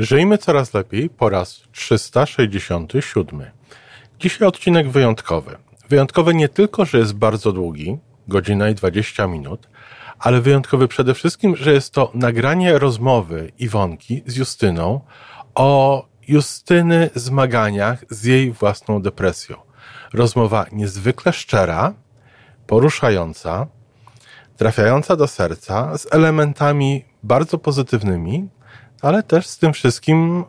Żyjmy coraz lepiej po raz 367. Dzisiaj odcinek wyjątkowy. Wyjątkowy nie tylko, że jest bardzo długi, godzina i 20 minut, ale wyjątkowy przede wszystkim, że jest to nagranie rozmowy Iwonki z Justyną o Justyny zmaganiach z jej własną depresją. Rozmowa niezwykle szczera, poruszająca, trafiająca do serca, z elementami bardzo pozytywnymi, ale też z tym wszystkim,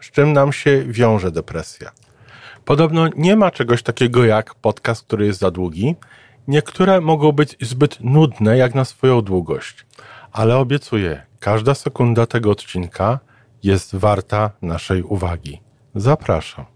z czym nam się wiąże depresja. Podobno nie ma czegoś takiego jak podcast, który jest za długi. Niektóre mogą być zbyt nudne jak na swoją długość, ale obiecuję, każda sekunda tego odcinka jest warta naszej uwagi. Zapraszam.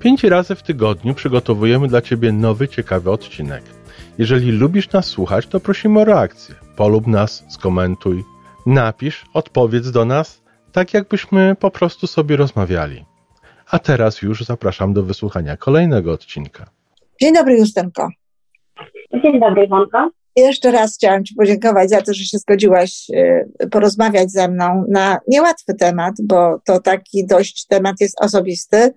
Pięć razy w tygodniu przygotowujemy dla Ciebie nowy, ciekawy odcinek. Jeżeli lubisz nas słuchać, to prosimy o reakcję. Polub nas, skomentuj, napisz, odpowiedz do nas, tak jakbyśmy po prostu sobie rozmawiali. A teraz już zapraszam do wysłuchania kolejnego odcinka. Dzień dobry, Justynko. Dzień dobry, Iwonko. Jeszcze raz chciałam Ci podziękować za to, że się zgodziłaś y, porozmawiać ze mną na niełatwy temat, bo to taki dość temat jest osobisty,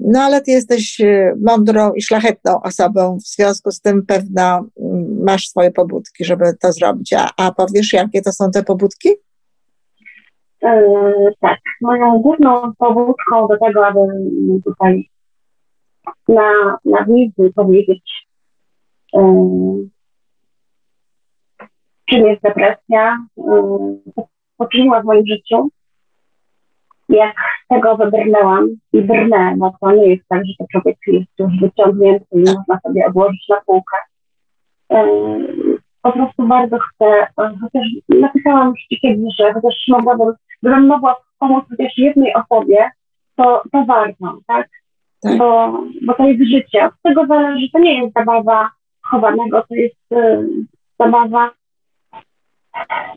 no ale ty jesteś y, mądrą i szlachetną osobą, w związku z tym pewno mm, masz swoje pobudki, żeby to zrobić. A, a powiesz, jakie to są te pobudki? Yy, tak, moją główną pobudką do tego, aby tutaj na, na wizji powiedzieć, yy, czym jest depresja, yy, poczyniła w moim życiu, jak z tego wybrnęłam i brnę, bo to nie jest tak, że to człowiek jest już wyciągnięty i można sobie odłożyć na półkę. Po prostu bardzo chcę, chociaż napisałam już Ci kiedyś, że chociaż mogłabym, gdybym mogła pomóc chociaż jednej osobie, to, to warto, tak? tak? Bo, bo to jest życie. Od tego zależy, to nie jest zabawa chowanego, to jest y, zabawa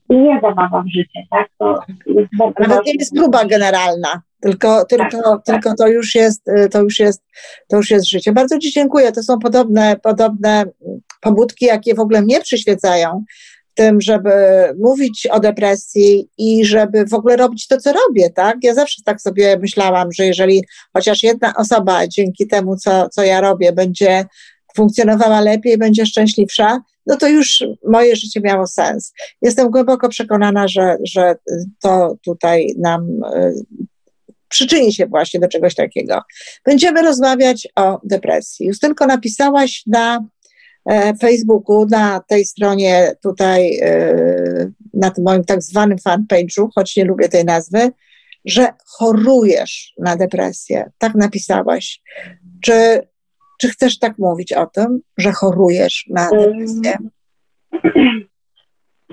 nie zabawa w życie, tak? To jest Nawet nie jest próba generalna, tylko, tylko, tak, tylko to już jest, y, to już jest, to już jest życie. Bardzo Ci dziękuję. To są podobne, podobne pobudki, jakie w ogóle mnie przyświecają w tym, żeby mówić o depresji i żeby w ogóle robić to, co robię, tak? Ja zawsze tak sobie myślałam, że jeżeli chociaż jedna osoba dzięki temu, co, co ja robię, będzie funkcjonowała lepiej, będzie szczęśliwsza, no to już moje życie miało sens. Jestem głęboko przekonana, że, że to tutaj nam y, przyczyni się właśnie do czegoś takiego. Będziemy rozmawiać o depresji. Justynko, napisałaś na e, Facebooku, na tej stronie tutaj, e, na tym moim tak zwanym fanpage'u, choć nie lubię tej nazwy, że chorujesz na depresję. Tak napisałaś. Czy czy chcesz tak mówić o tym, że chorujesz na depresję?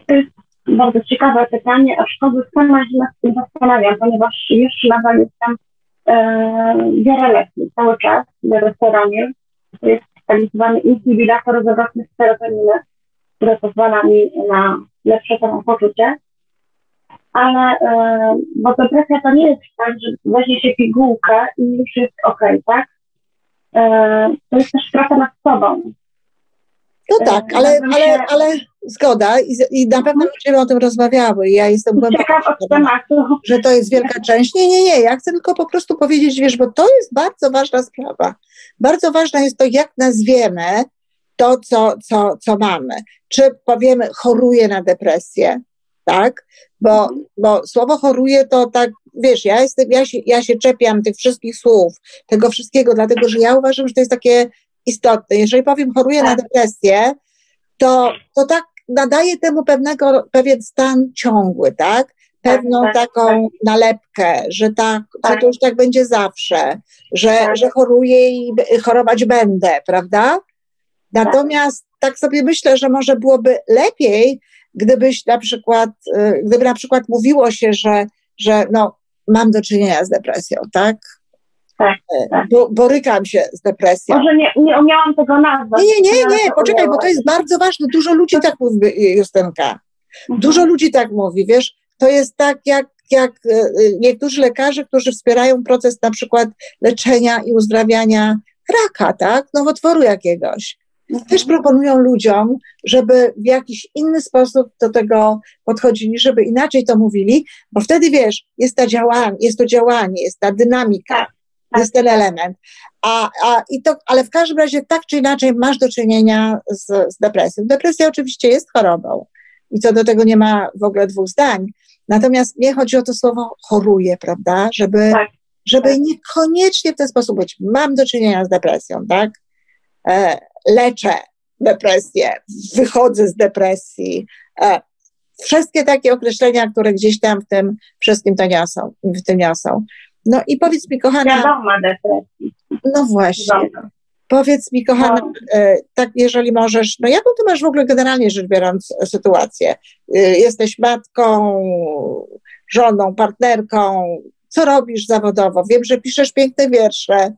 To jest bardzo ciekawe pytanie, aczkolwiek sama się nad tym zastanawiam, ponieważ już nadal jestem e, biorę leki cały czas w restoranie. To jest tak zwany inhibitor zawrotnych serotoniny, który pozwala mi na lepsze samopoczucie. Ale, e, bo depresja to nie jest tak, że weźmie się pigułkę i już jest ok, tak? E, to jest też praca nad sobą. No e, tak, ale, ale, ale zgoda i, i na pewno będziemy o tym rozmawiały. Ja jestem głęboko że to jest wielka część. Nie, nie, nie, ja chcę tylko po prostu powiedzieć, wiesz, bo to jest bardzo ważna sprawa. Bardzo ważne jest to, jak nazwiemy to, co, co, co mamy. Czy powiemy, choruję na depresję, tak? Bo, mhm. bo słowo choruje to tak, wiesz, ja, jestem, ja, się, ja się czepiam tych wszystkich słów, tego wszystkiego, dlatego że ja uważam, że to jest takie istotne. Jeżeli powiem choruję na tak. depresję, to, to tak nadaje temu pewnego, pewien stan ciągły, tak? Pewną tak, tak, taką tak. nalepkę, że, tak, że tak. to już tak będzie zawsze, że, że choruję i chorować będę, prawda? Natomiast tak sobie myślę, że może byłoby lepiej, gdybyś na przykład, y, gdyby na przykład mówiło się, że, że no, mam do czynienia z depresją, tak? Tak, tak. Bo, borykam się z depresją. Może nie, nie umiałam tego nazwać. Nie, nie, nie, nie, poczekaj, bo to jest bardzo ważne. Dużo ludzi tak mówi, Justynka. Mhm. Dużo ludzi tak mówi, wiesz, to jest tak jak, jak e, niektórzy lekarze, którzy wspierają proces na przykład leczenia i uzdrawiania raka, tak, nowotworu jakiegoś. Mhm. Też proponują ludziom, żeby w jakiś inny sposób do tego podchodzili, żeby inaczej to mówili, bo wtedy wiesz, jest, ta działanie, jest to działanie, jest ta dynamika, Tak, tak. jest ten element. A, a, i to, ale w każdym razie tak czy inaczej masz do czynienia z, z depresją. Depresja oczywiście jest chorobą i co do tego nie ma w ogóle dwóch zdań. Natomiast mnie chodzi o to słowo choruje, prawda? Żeby, Tak, żeby tak. niekoniecznie w ten sposób być. Mam do czynienia z depresją, tak? E, leczę depresję, wychodzę z depresji. E, wszystkie takie określenia, które gdzieś tam w tym wszystkim to niosą, w tym niosą. No i powiedz mi, kochana, Wiadoma depresji. no właśnie, Wiadoma. powiedz mi, kochana, No. e, tak jeżeli możesz, no jaką ty masz w ogóle generalnie rzecz biorąc e, sytuację? Jesteś matką, żoną, partnerką, co robisz zawodowo? Wiem, że piszesz piękne wiersze,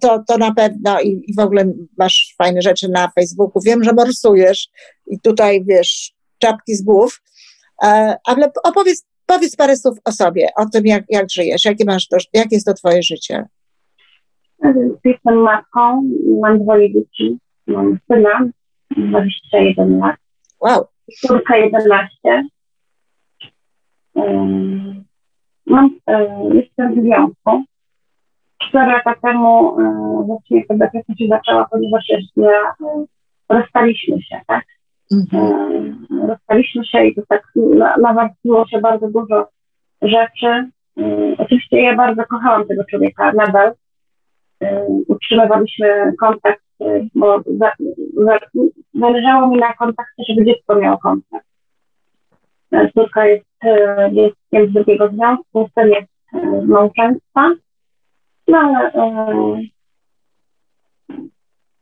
to, to na pewno i, i w ogóle masz fajne rzeczy na Facebooku. Wiem, że morsujesz i tutaj, wiesz, czapki z głów, E, ale opowiedz, powiedz parę słów o sobie, o tym, jak, jak żyjesz, jakie masz to, jakie jest to twoje życie. Jestem matką, mam dwoje dzieci. Mam syna, 21 lat, Wow, córkę 11. Ym, Mam, y, jestem w związku. Cztery lata temu y, właściwie ta depresja się zaczęła, ponieważ jeszcze y, rozstaliśmy się, tak? mhm. E, rozstaliśmy się i to tak na- nawarstwiło się bardzo dużo rzeczy. E, Oczywiście ja bardzo kochałam tego człowieka nadal. E, Utrzymywaliśmy kontakt, e, bo za, za, zależało mi na kontakcie, żeby dziecko miało kontakt. E, Córka jest e, dzieckiem z drugiego związku, syn jest e, z małżeństwa. No ale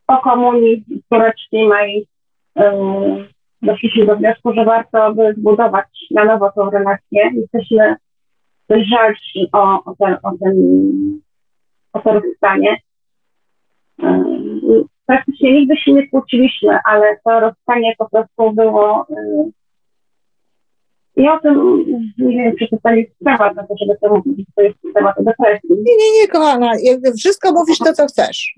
po komunii córeczki mojej Yy, doszliśmy do wniosku, że warto by zbudować na nowo tą relację. Jesteśmy dojrzalsi o, o, ten, o, ten, o to rozstanie. Praktycznie nigdy się nie kłóciliśmy, ale to rozstanie po prostu było. I o tym nie wiem, czy to jest temat na to, żeby to mówić, to jest temat depresji. Nie, nie, nie, kochana, jakby wszystko mówisz to, co chcesz.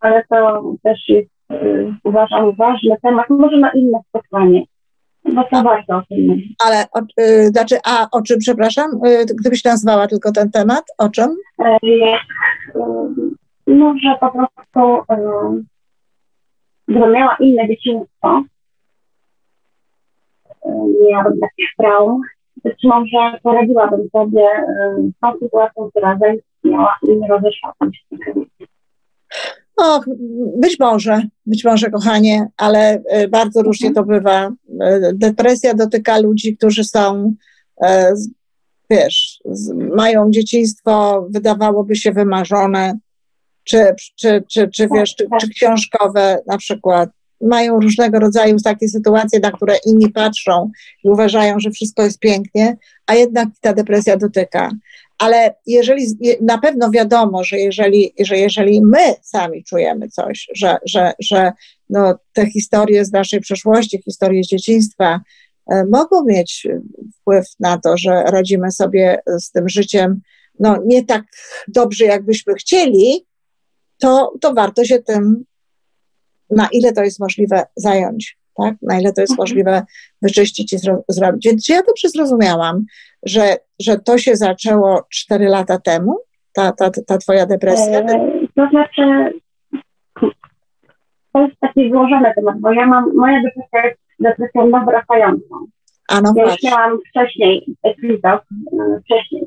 ale to też jest, y, uważam, ważny temat, może na inne spotkanie, bo to warto o tym mówić. Ale, o, y, znaczy, a o czym, przepraszam, y, gdybyś nazwała tylko ten temat, o czym? E, y, no, że po prostu y, gdybym miała inne dzieciństwo, miałabym takich traum, być może poradziłabym sobie z tą sytuacją, która zaistniała i nie rozeszłabym się. Och, być może, być może, kochanie, ale y, bardzo różnie to bywa. Y, Depresja dotyka ludzi, którzy są, e, z- wiesz, z- mają dzieciństwo, wydawałoby się wymarzone, czy, czy, czy, czy wiesz, czy, czy książkowe na przykład. Mają różnego rodzaju takie sytuacje, na które inni patrzą i uważają, że wszystko jest pięknie, a jednak ta depresja dotyka. Ale jeżeli, je- na pewno wiadomo, że jeżeli, że jeżeli my sami czujemy coś, że, że, że no, te historie z naszej przeszłości, historie z dzieciństwa e, mogą mieć wpływ na to, że radzimy sobie z tym życiem no, nie tak dobrze, jakbyśmy chcieli, to, to warto się tym, na ile to jest możliwe, zająć. Tak? Na ile to jest Mhm. możliwe wyczyścić i zro, zrobić. Więc ja dobrze zrozumiałam, że, że to się zaczęło 4 lata temu, ta, ta, ta twoja depresja? E, To znaczy, to jest taki złożony temat, bo ja mam, moja depresja jest depresją nawracającą. A no Ja już miałam wcześniej epizod, e, wcześniej,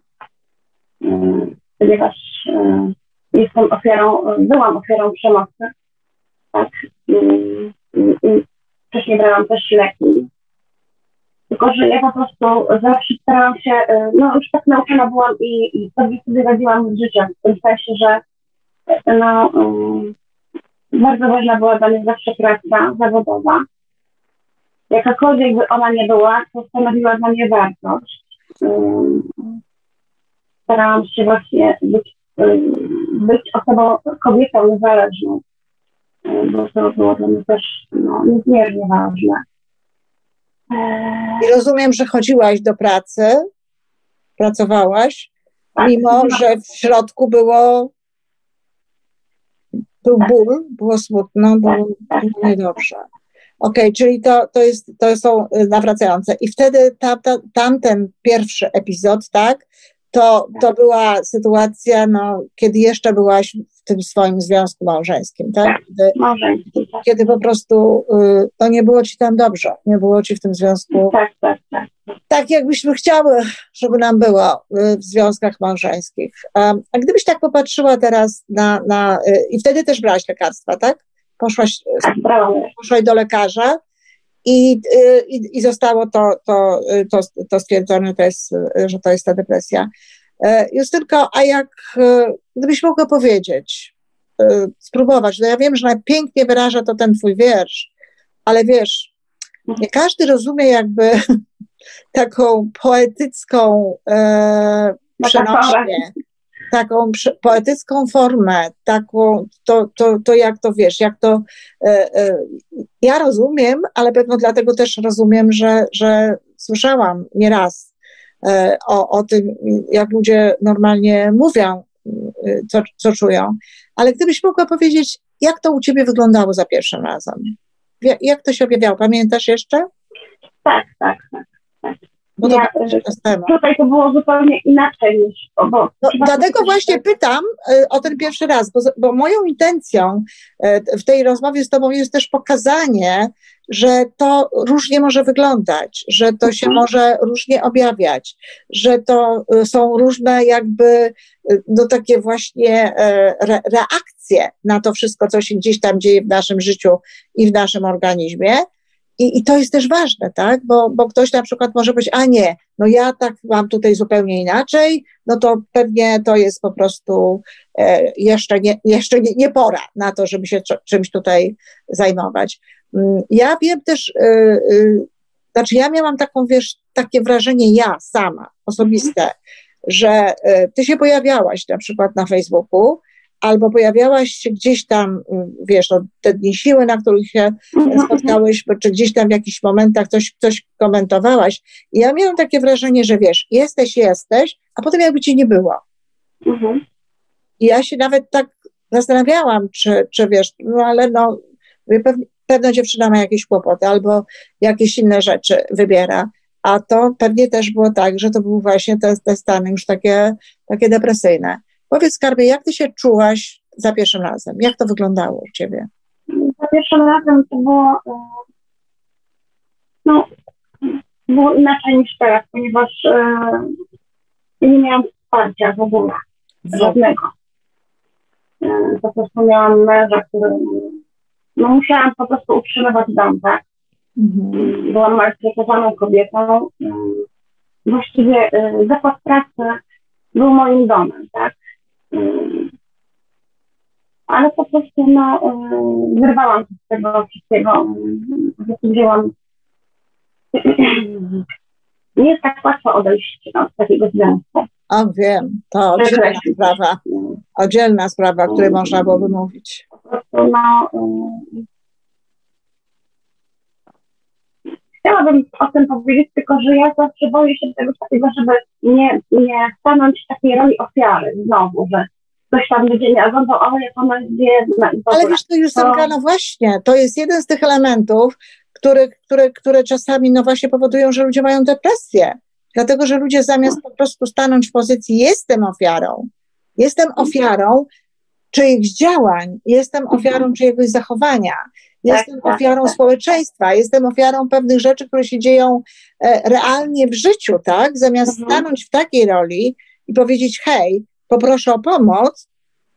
e, ponieważ jestem ofiarą, byłam ofiarą przemocy, tak, wcześniej brałam też leki, tylko że ja po prostu zawsze starałam się, e, no już tak nauczona byłam i, i sobie sobie radziłam z życiem, w tym sensie, że e, no, e, bardzo ważna była dla mnie zawsze praca zawodowa, jakakolwiek by ona nie była, to stanowiła dla mnie wartość. Starałam się właśnie być, być osobą, kobietą niezależną, bo to było dla mnie też no, niezmiernie ważne. I rozumiem, że chodziłaś do pracy, pracowałaś, tak, mimo no. że w środku było był ból, było smutno, było, tak, tak, było niedobrze. Okej, okay, czyli to, to, jest, to są y, nawracające. I wtedy ta, ta, tamten pierwszy epizod, tak, to, to była sytuacja, no, kiedy jeszcze byłaś w tym swoim związku małżeńskim, tak? tak kiedy, tak. kiedy po prostu y, to nie było ci tam dobrze, nie było ci w tym związku. Tak, tak, tak. Tak, jakbyśmy chciały, żeby nam było y, w związkach małżeńskich. A, a gdybyś tak popatrzyła teraz na. na y, I wtedy też brałaś lekarstwa, tak? Poszłaś, tak, poszłaś do lekarza i, i, i zostało to, to, to, to stwierdzone, to jest, że to jest ta depresja. E, Justynko, a jak, e, gdybyś mogła powiedzieć, e, spróbować, no ja wiem, że pięknie wyraża to ten twój wiersz, ale wiesz, nie każdy rozumie jakby taką poetycką e, przenośnie, taką poetycką formę, taką, to, to, to jak to wiesz, jak to, e, e, ja rozumiem, ale pewno dlatego też rozumiem, że, że słyszałam nieraz e, o, o tym, jak ludzie normalnie mówią, co, co czują, ale gdybyś mogła powiedzieć, jak to u ciebie wyglądało za pierwszym razem? Jak to się objawiało? Pamiętasz jeszcze? Tak, tak, tak. tak. Bo to tutaj to było zupełnie inaczej niż. Bo no, dlatego właśnie pytam y, o ten pierwszy raz, bo, bo moją intencją y, w tej rozmowie z Tobą jest też pokazanie, że to różnie może wyglądać, że to się mhm. może różnie objawiać, że to y, są różne jakby no takie właśnie re, reakcje na to wszystko, co się gdzieś tam dzieje w naszym życiu i w naszym organizmie. I, I to jest też ważne, tak? Bo, bo ktoś na przykład może powiedzieć, a nie, no ja tak mam tutaj zupełnie inaczej, no to pewnie to jest po prostu e, jeszcze, nie, jeszcze nie, nie pora na to, żeby się czymś tutaj zajmować. Mm, ja wiem też, e, e, znaczy ja miałam taką, wiesz, takie wrażenie ja sama, osobiste, że e, ty się pojawiałaś na przykład na Facebooku, albo pojawiałaś się gdzieś tam, wiesz, no, te dni siły, na których się mhm. spotkałeś, czy gdzieś tam w jakichś momentach coś, coś komentowałaś. I ja miałam takie wrażenie, że wiesz, jesteś, jesteś, a potem jakby ci nie było. Mhm. I ja się nawet tak zastanawiałam, czy, czy wiesz, no ale no, pewnie, pewna dziewczyna ma jakieś kłopoty albo jakieś inne rzeczy wybiera. A to pewnie też było tak, że to były właśnie te, te stany już takie, takie depresyjne. Powiedz, Skarbie, jak ty się czułaś za pierwszym razem? Jak to wyglądało u ciebie? Za pierwszym razem to było, e, no, było inaczej niż teraz, ponieważ e, nie miałam wsparcia w ogóle, żadnego. E, po prostu miałam męża, który, no musiałam po prostu utrzymywać dom, tak? Mhm. Byłam maltretowaną kobietą. Właściwie zakład pracy był moim domem, tak? Ale po prostu no, wyrwałam się z tego wszystkiego, wzięłam. Nie jest tak łatwo odejść od takiego związku. O, wiem, to oddzielna sprawa, oddzielna sprawa, o której można byłoby mówić. Po prostu, no, chciałabym o tym powiedzieć, tylko że ja zawsze boję się tego takiego, żeby nie, nie stanąć w takiej roli ofiary znowu, że ktoś tam będzie nie oglądał, ale jak ona jest biedna. Ale wiesz, to już to... no właśnie, to jest jeden z tych elementów, które, które, które czasami no właśnie powodują, że ludzie mają depresję. Dlatego, że ludzie zamiast po prostu stanąć w pozycji jestem ofiarą, jestem ofiarą czyichś działań, jestem ofiarą czyjegoś zachowania, Jestem tak, tak, ofiarą tak, społeczeństwa, jestem ofiarą pewnych rzeczy, które się dzieją e, realnie w życiu, tak? Zamiast mhm. stanąć w takiej roli i powiedzieć, hej, poproszę o pomoc,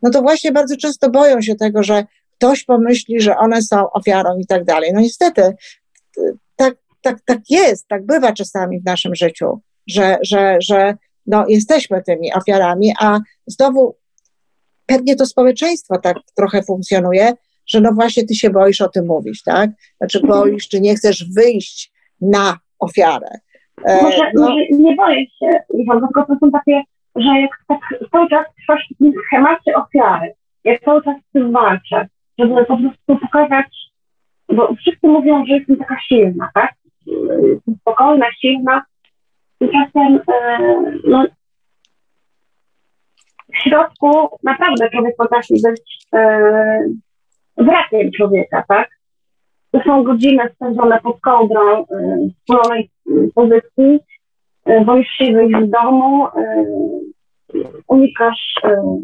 no to właśnie bardzo często boją się tego, że ktoś pomyśli, że one są ofiarą i tak dalej. No niestety, tak, tak, tak jest, tak bywa czasami w naszym życiu, że, że, że no, jesteśmy tymi ofiarami, a znowu pewnie to społeczeństwo tak trochę funkcjonuje, że no właśnie ty się boisz o tym mówić, tak? Znaczy boisz, czy nie chcesz wyjść na ofiarę. E, Może, no, może nie boję się, Iwon, tylko to są takie, że jak tak cały czas trwasz w tym schemacie ofiary, jak cały czas z tym walczę, żeby po prostu pokazać, bo wszyscy mówią, że jestem taka silna, tak? Jestem spokojna, silna. Tymczasem, e, no, w środku naprawdę człowiek potrafi być e, wrakiem człowieka, tak? To są godziny spędzone pod kołdrą e, wspólnej pozycji, e, boisz się wyjść z domu, e, unikasz e,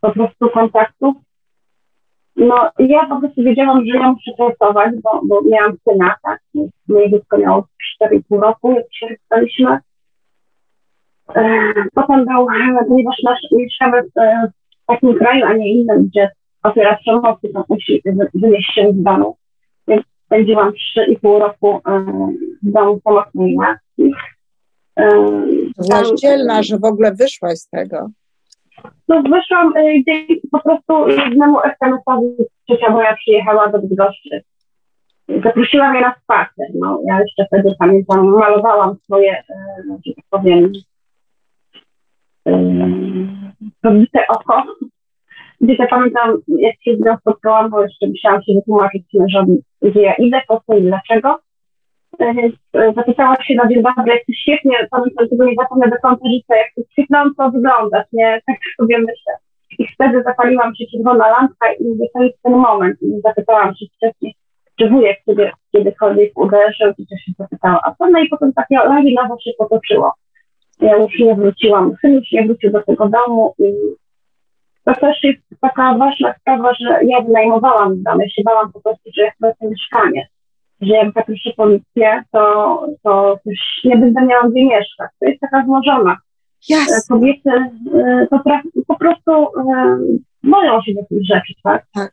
po prostu kontaktów. No ja po prostu wiedziałam, że ja muszę pracować, bo, bo miałam syna, tak? Moje dziecko miało 4,5 roku, jak się rozstaliśmy. E, Potem był, ponieważ mieszkamy e, w takim kraju, a nie innym, gdzie ofiara przemocy to musi wy- wynieść się z domu. Więc spędziłam 3,5 roku e, w domu pomocnej matki. Byłaś dzielna, że w ogóle wyszłaś z tego. No wyszłam dzięki po prostu jednemu SMS-owi, trzecia moja przyjechała do Bydgoszczy. Zaprosiła mnie na spacer. No, ja jeszcze wtedy pamiętam, malowałam swoje, że tak powiem, e, podbite oko. Ja pamiętam, jak się z nią spotkałam, bo jeszcze musiałam się wytłumaczyć mężowi, gdzie ja idę, po co i dlaczego. E, Więc e, się na dzień dobry, jak ty świetnie, pamiętam tego nie zapomnę do końca życia, jak ty świetnąco wyglądasz, nie? Tak sobie myślę. I wtedy zapaliłam się czerwona lampka i mówię, to jest ten moment. I zapytałam się wcześniej, czy wujek sobie kiedykolwiek uderzył, czy coś się zapytała. A co? No i potem takie lawinowo się potoczyło. Ja już nie wróciłam, syn już nie wrócił do tego domu i to też jest taka ważna sprawa, że ja wynajmowałam dom. Ja się bałam po prostu, że jak to mieszkanie że jak zaproszę policję, to, to już nie będę miała gdzie mieszkać. To jest taka złożona. E, Jasne, Kobiety e, potra- po prostu e, boją się takich rzeczy, tak? Tak.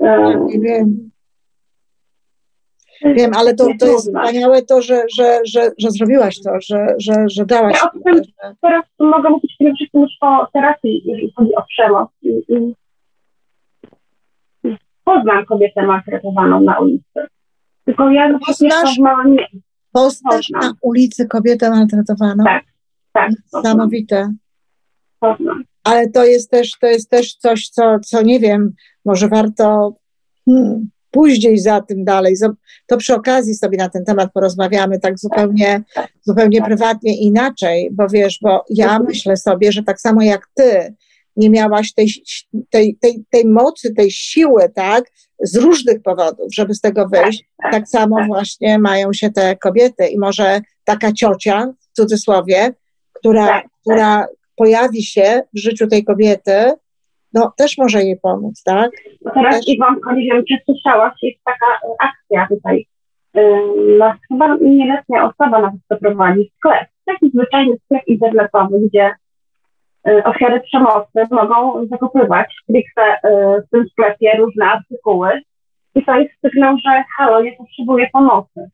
E, nie wiem. Wiem, ale to, to jest wspaniałe to, że, że, że, że zrobiłaś to, że, że, że dałaś. Ja o tym- że- Teraz mogę mówić przede wszystkim już o terapii, jeżeli chodzi o przemoc. Poznam kobietę maltretowaną na ulicy. Tylko ja Poznasz? mieszkam w małym Poznasz na ulicy kobietę maltretowaną. Tak, tak, Niesamowite. poznam. Ale to jest też, to jest też coś, co, co nie wiem, może warto hmm, później za tym dalej. To przy okazji sobie na ten temat porozmawiamy tak zupełnie, zupełnie prywatnie inaczej, bo wiesz, bo ja Mhm. myślę sobie, że tak samo jak ty nie miałaś tej, tej, tej, tej mocy, tej siły, tak, z różnych powodów, żeby z tego wyjść, tak, tak samo tak. właśnie mają się te kobiety i może taka ciocia, w cudzysłowie, która, Tak, tak. która pojawi się w życiu tej kobiety, no też może jej pomóc, tak? Teraz Też- Iwonko, nie wiem, czy słyszałaś, jest taka e, akcja tutaj. Ym, No, chyba nieletnia osoba nawet to prowadzi sklep. Taki zwyczajny sklep internetowy, gdzie y, ofiary przemocy mogą zakupywać stricte w tym sklepie różne artykuły. I to jest sygnał, że halo, ja potrzebuję pomocy.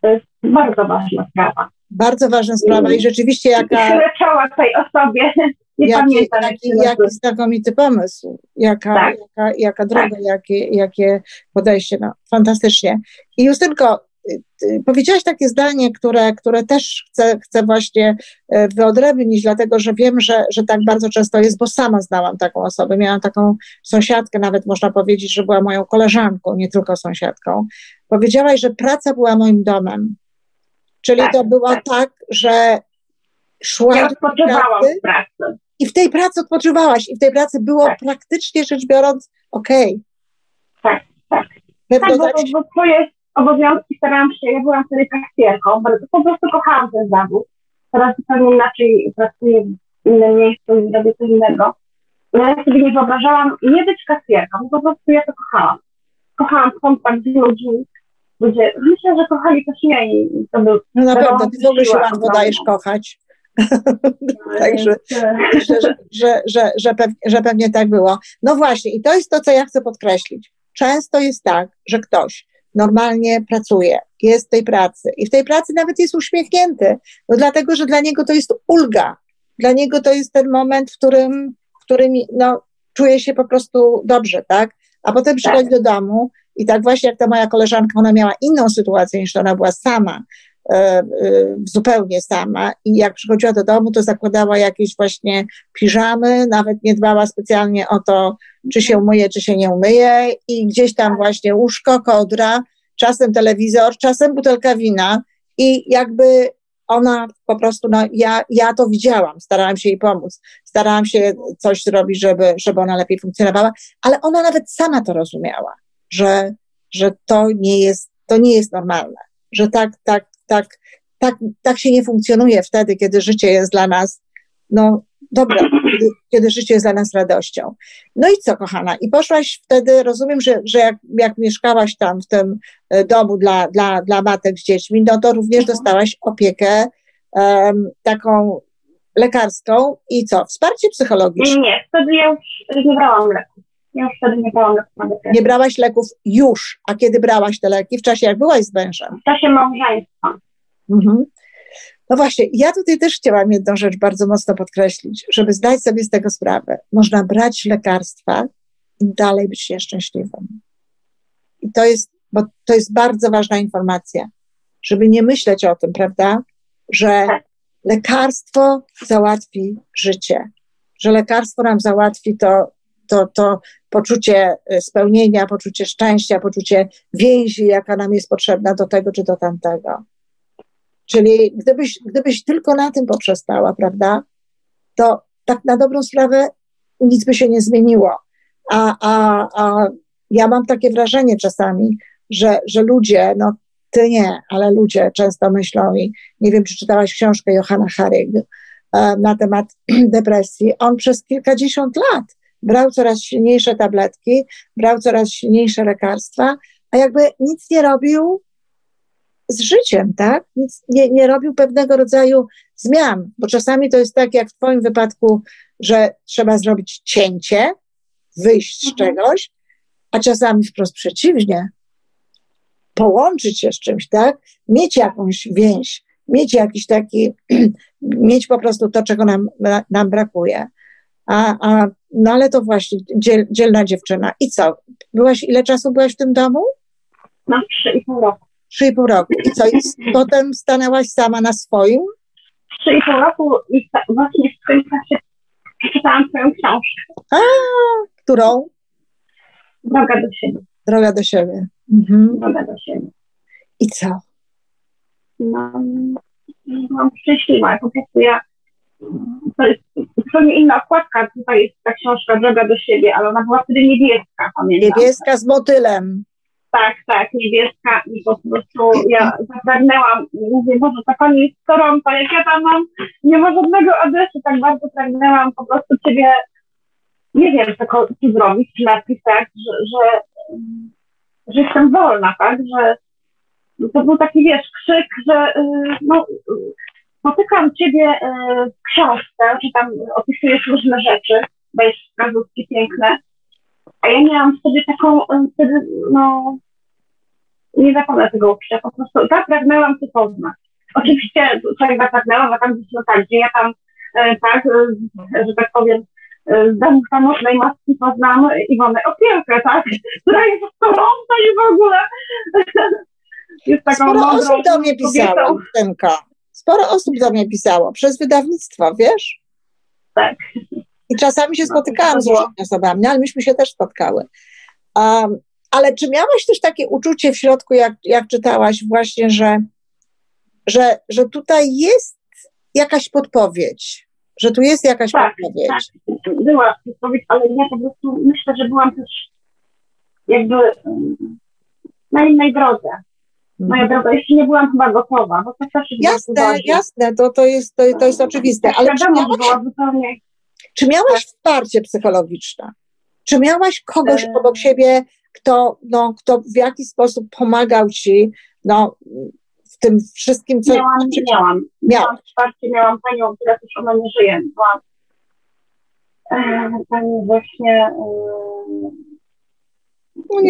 To jest bardzo ważna sprawa. Bardzo ważna sprawa i rzeczywiście jaka, Tyle czoła tej osobie. Nie jaki, jaki, jaki znakomity pomysł, jaka, Tak. jaka, jaka droga, jakie, jakie podejście, no fantastycznie. I Justynko, y, y, powiedziałaś takie zdanie, które, które też chcę, chcę właśnie e, wyodrębnić, dlatego że wiem, że, że tak bardzo często jest, bo sama znałam taką osobę. Miałam taką sąsiadkę, nawet można powiedzieć, że była moją koleżanką, nie tylko sąsiadką. Powiedziałaś, że praca była moim domem. Czyli Tak, to było tak. tak, że szłaś Ja do odpoczywałam pracy w pracy. I w tej pracy odpoczywałaś i w tej pracy było Tak. praktycznie rzecz biorąc okej. Tak, tak. Pewno Tak, bo, tak, bo swoje obowiązki starałam się, ja byłam wtedy kasjerką, bardzo, po prostu kochałam ten zawód. Teraz zupełnie inaczej pracuję w innym miejscu i robię coś innego. No ja sobie nie wyobrażałam nie być kasjerką, po prostu ja to kochałam. Kochałam kontakt z ludźmi, ludzie, myślę, że kochali też mnie i to był no na pewno, ty w ogóle się łatwo dajesz kochać. Także że, że, że, pewnie, że pewnie tak było. No właśnie, i to jest to, co ja chcę podkreślić. Często jest tak, że ktoś normalnie pracuje, jest w tej pracy i w tej pracy nawet jest uśmiechnięty, no dlatego, że dla niego to jest ulga. Dla niego to jest ten moment, w którym, w którym no, czuje się po prostu dobrze, tak? a potem przychodzi do domu i tak właśnie jak ta moja koleżanka, ona miała inną sytuację niż ona była sama, zupełnie sama. I jak przychodziła do domu, to zakładała jakieś właśnie piżamy, nawet nie dbała specjalnie o to, czy się umyje, czy się nie umyje. I gdzieś tam właśnie łóżko, kodra, czasem telewizor, czasem butelka wina. I jakby ona po prostu, no ja, ja to widziałam, starałam się jej pomóc, starałam się coś zrobić, żeby, żeby ona lepiej funkcjonowała, ale ona nawet sama to rozumiała, że, że to nie jest, to nie jest normalne, że tak, tak, tak, tak, tak się nie funkcjonuje wtedy, kiedy życie jest dla nas, no dobra, kiedy, kiedy życie jest dla nas radością. No i co, kochana? I poszłaś wtedy, rozumiem, że, że jak, jak mieszkałaś tam w tym e, domu dla, dla, dla matek z dziećmi, no to również mhm. dostałaś opiekę um, taką lekarską i co? Wsparcie psychologiczne? Nie, nie, wtedy ja już nie brałam leków. Ja już wtedy nie brałam leków Nie brałaś leków już, a kiedy brałaś te leki? W czasie jak byłaś z mężem? W czasie małżeństwa. Mhm. No właśnie, ja tutaj też chciałam jedną rzecz bardzo mocno podkreślić, żeby zdać sobie z tego sprawę. Można brać lekarstwa i dalej być nieszczęśliwym. I to jest, bo to jest bardzo ważna informacja, żeby nie myśleć o tym, prawda, że lekarstwo załatwi życie, że lekarstwo nam załatwi to, to, to poczucie spełnienia, poczucie szczęścia, poczucie więzi, jaka nam jest potrzebna do tego czy do tamtego. Czyli gdybyś, gdybyś tylko na tym poprzestała, prawda, to tak na dobrą sprawę nic by się nie zmieniło. A, a, a ja mam takie wrażenie czasami, że, że ludzie, no ty nie, ale ludzie często myślą i nie wiem, czy czytałaś książkę Johanna Harig e, na temat depresji. On przez kilkadziesiąt lat brał coraz silniejsze tabletki, brał coraz silniejsze lekarstwa, a jakby nic nie robił z życiem, tak? Nic nie, nie robił pewnego rodzaju zmian, bo czasami to jest tak, jak w Twoim wypadku, że trzeba zrobić cięcie, wyjść z mhm. czegoś, a czasami wprost przeciwnie, połączyć się z czymś, tak? Mieć jakąś więź, mieć jakiś taki, mieć po prostu to, czego nam, nam brakuje. A, a, no ale to właśnie dziel, dzielna dziewczyna. I co? Byłaś, ile czasu byłaś w tym domu? Na trzy i pół roku. Trzy i pół roku. I co? I potem stanęłaś sama na swoim? Trzy i pół roku i właśnie w tym czasie przeczytałam twoją książkę. A, którą? Droga do siebie. Droga do siebie. Mhm. Droga do siebie. I co? No, byłam szczęśliwa. Po prostu ja to jest zupełnie inna okładka. Tutaj jest ta książka Droga do siebie, ale ona była wtedy niebieska, pamiętam. Niebieska z motylem tak, tak, niebieska i po prostu ja zapragnęłam, mówię, może ta pani jest Toronto, jak ja tam mam, nie ma żadnego adresu, tak bardzo pragnęłam po prostu ciebie, nie wiem, co, co zrobić, czy napisać, że, że, że jestem wolna, tak, że to był taki, wiesz, krzyk, że no, spotykam ciebie e, w książce, że tam opisujesz różne rzeczy, jest wskazówki piękne, a ja miałam wtedy taką, wtedy, no, nie zapomnę tego uczucia, po prostu zapragnęłam się poznać. Oczywiście tutaj zapragnęłam, a tam gdzieś no tak, gdzie ja tam, e, tak, e, że tak powiem, e, z samotnej matki poznam Iwonę Opielkę, tak, która jest Toronto i w ogóle jest taką Sporo osób do mnie pisało, Tymka. Sporo osób do mnie pisało, przez wydawnictwo, wiesz? Tak. I czasami się no, spotykałam z różnymi osobami, ale myśmy się też spotkały. Um, ale czy miałaś też takie uczucie w środku, jak, jak czytałaś właśnie, że, że, że tutaj jest jakaś podpowiedź, że tu jest jakaś tak, podpowiedź? Tak, była podpowiedź, ale ja po prostu myślę, że byłam też jakby na innej drodze. Moja mhm. droga, jeszcze nie byłam chyba gotowa, bo to też Jasne, jasne, to, to, jest, to, to jest oczywiste. Ale czy miałaś, zupełnie... czy miałaś wsparcie psychologiczne? Czy miałaś kogoś e... obok siebie, kto, no, kto w jakiś sposób pomagał ci no, w tym wszystkim, co... Miałam, miałam. Miałam wsparcie, miałam panią, która też ona nie żyje. Była e, pani właśnie e, no.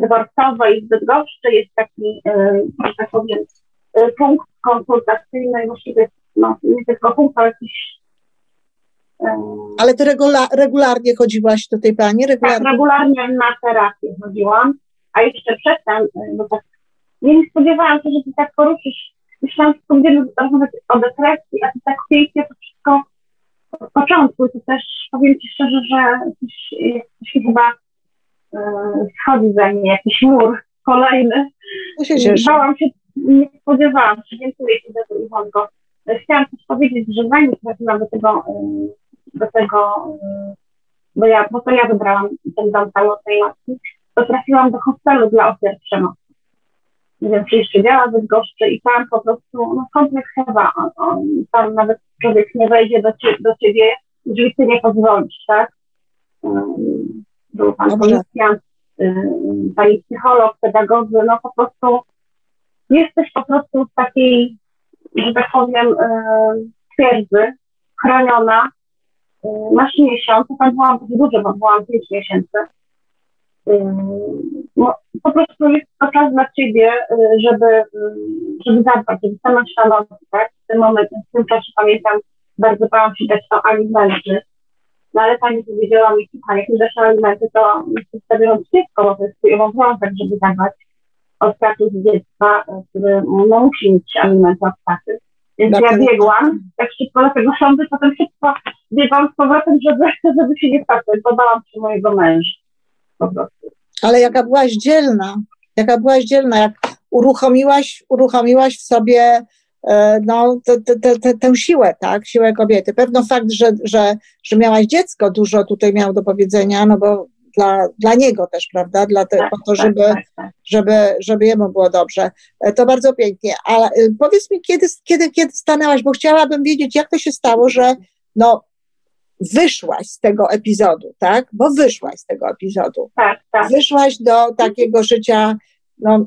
Na Dworcowej w Bydgoszczy jest taki, e, że tak powiem, e, punkt konsultacyjny, właściwie no, nie tylko punkt, ale jakiś Ale ty regula regularnie chodziłaś do tej pani? Regularnie? Tak, regularnie na terapię chodziłam, a jeszcze przedtem, bo tak nie spodziewałam się, że ty tak poruszysz. Myślałam, że będziemy rozmawiać o depresji, a ty tak pięknie to wszystko od początku. To też powiem ci szczerze, że coś, coś chyba schodzi za mnie jakiś mur kolejny. Się Bałam się, nie spodziewałam się, dziękuję Ci za to Iwonko. Chciałam też powiedzieć, że zanim trafiłam do tego, do tego, bo ja, bo to ja wybrałam ten dom samotnej matki, to trafiłam do hostelu dla ofiar przemocy. Nie wiem, czy jeszcze działa w Bydgoszczy i tam po prostu, no kompleks chyba, on, on, tam nawet człowiek nie wejdzie do, cie, do ciebie, jeżeli ty nie pozwolisz, tak? Był pan policjant, y, pani psycholog, pedagog, no po prostu jesteś po prostu w takiej, że tak powiem, y, twierdzy, chroniona, y, masz miesiąc, tam byłam dużo, bo byłam pięć miesięcy. No, po prostu jest to czas dla ciebie, żeby, żeby zadbać, żeby stanąć na nogi, tak? W tym momencie, w tym czasie pamiętam, bardzo bałam się dać o alimenty, no ale pani powiedziała mi, słuchaj, jak mi dasz alimenty, to przedstawiłam dziecko, bo to jest twój obowiązek, żeby dawać od status dziecka, który no, musi mieć alimenty od taty. Więc ja biegłam tak szybko do tego sądu, potem szybko biegłam z powrotem, żeby, żeby się nie wpatrzeć, bo bałam się mojego męża po prostu. Ale jaka byłaś dzielna, jaka byłaś dzielna, jak uruchomiłaś, uruchomiłaś w sobie no, te, te, te, tę siłę, tak, siłę kobiety. Pewno fakt, że, że, że miałaś dziecko, dużo tutaj miał do powiedzenia, no bo dla, dla niego też, prawda, dla te, tak, po to, tak, żeby, tak, tak, żeby, żeby jemu było dobrze. E, to bardzo pięknie. Ale powiedz mi, kiedy, kiedy, kiedy stanęłaś, bo chciałabym wiedzieć, jak to się stało, że no, wyszłaś z tego epizodu, tak? Bo wyszłaś z tego epizodu. Tak, tak. Wyszłaś do takiego życia, no,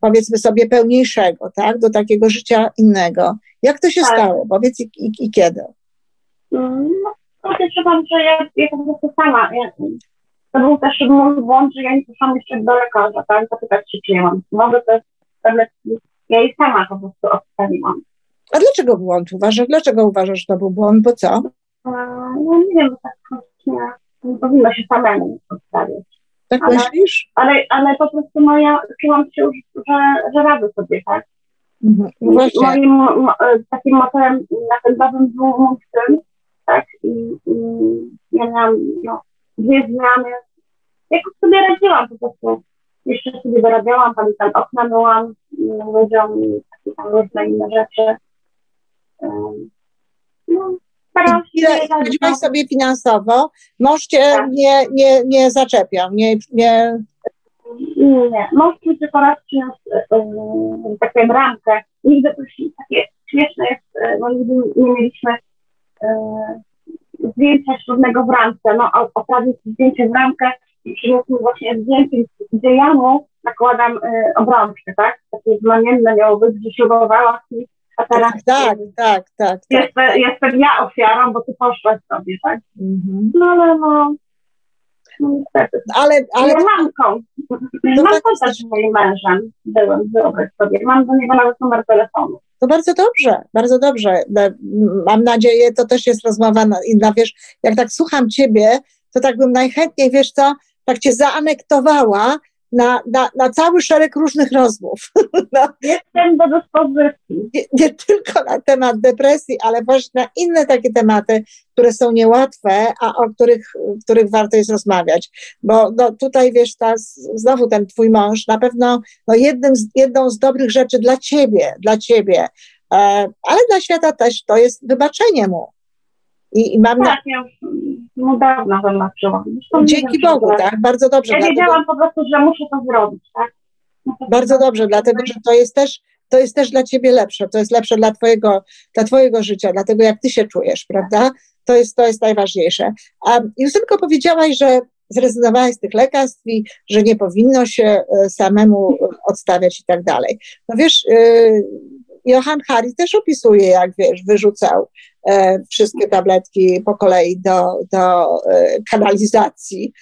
powiedzmy sobie, pełniejszego, tak, do takiego życia innego. Jak to się tak. stało? Powiedz i, i, i kiedy? No, podejrzewam, że ja, ja po prostu sama, ja, to był też mój błąd, że ja nie poszłam jeszcze do lekarza, tak, zapytać się, czy ja mam mogę też tabletki, ja jej sama po prostu odstawiłam. A dlaczego błąd uważasz? Dlaczego uważasz, że to był błąd? Bo co? No nie wiem, tak nie powinno się samemu odstawiać. Tak ale, myślisz? Ale, ale po prostu moja, czułam się już, że, że radzę sobie, tak? Mhm. Moim mo, takim motorem napędowym był mój syn, tak? I, i ja miałam no, dwie zmiany. Jakoś sobie radziłam po prostu. Jeszcze sobie dorabiałam, tam okna myłam, ludziom i takie tam różne inne rzeczy. No, Radziłaś sobie finansowo, mąż cię tak. nie, nie, nie zaczepiał, nie, nie... Nie, mąż mi tylko raz przyniósł yy, taką ramkę. Nigdy to takie śmieszne jest, e, bo nigdy nie mieliśmy yy, zdjęcia ślubnego w ramce. No, oprawił zdjęcie w ramkę i przyniósł mi właśnie zdjęcie, gdzie ja mu nakładam yy, obrączkę, tak? Takie znamienne miało być, że ślubowała mi a teraz tak, tak, tak, jestem, tak. jestem ja ofiarą, bo ty poszłaś sobie, tak? Mhm. No ale no, no niestety. Ale, ale ja mamką. Mam tak z moim mężem, byłem, wyobraź sobie. Mam do niego nawet numer telefonu. To bardzo dobrze, bardzo dobrze. Mam nadzieję, to też jest rozmowa inna, wiesz, jak tak słucham ciebie, to tak bym najchętniej, wiesz co, tak cię zaanektowała na, na, na cały szereg różnych rozmów. No. Jestem do dyspozycji. Nie, nie, tylko na temat depresji, ale właśnie na inne takie tematy, które są niełatwe, a o których, których warto jest rozmawiać. Bo no, tutaj wiesz, ta, znowu ten twój mąż na pewno no, jednym z, jedną z dobrych rzeczy dla ciebie, dla ciebie, e, ale dla świata też to jest wybaczenie mu. I, i mam tak, na... ja no dawno. Dzięki Bogu, tak? Bardzo dobrze. Ja dlatego... wiedziałam po prostu, że muszę to zrobić, tak? Bardzo dobrze, dlatego że to jest też to jest też dla ciebie lepsze, to jest lepsze dla twojego, dla twojego życia, dla tego, jak ty się czujesz, prawda? To jest, to jest najważniejsze. A Justynko powiedziałaś, że zrezygnowałaś z tych lekarstw i że nie powinno się e, samemu odstawiać i tak dalej. No wiesz, e, Johan Hari też opisuje, jak wiesz, wyrzucał e, wszystkie tabletki po kolei do, do e, kanalizacji,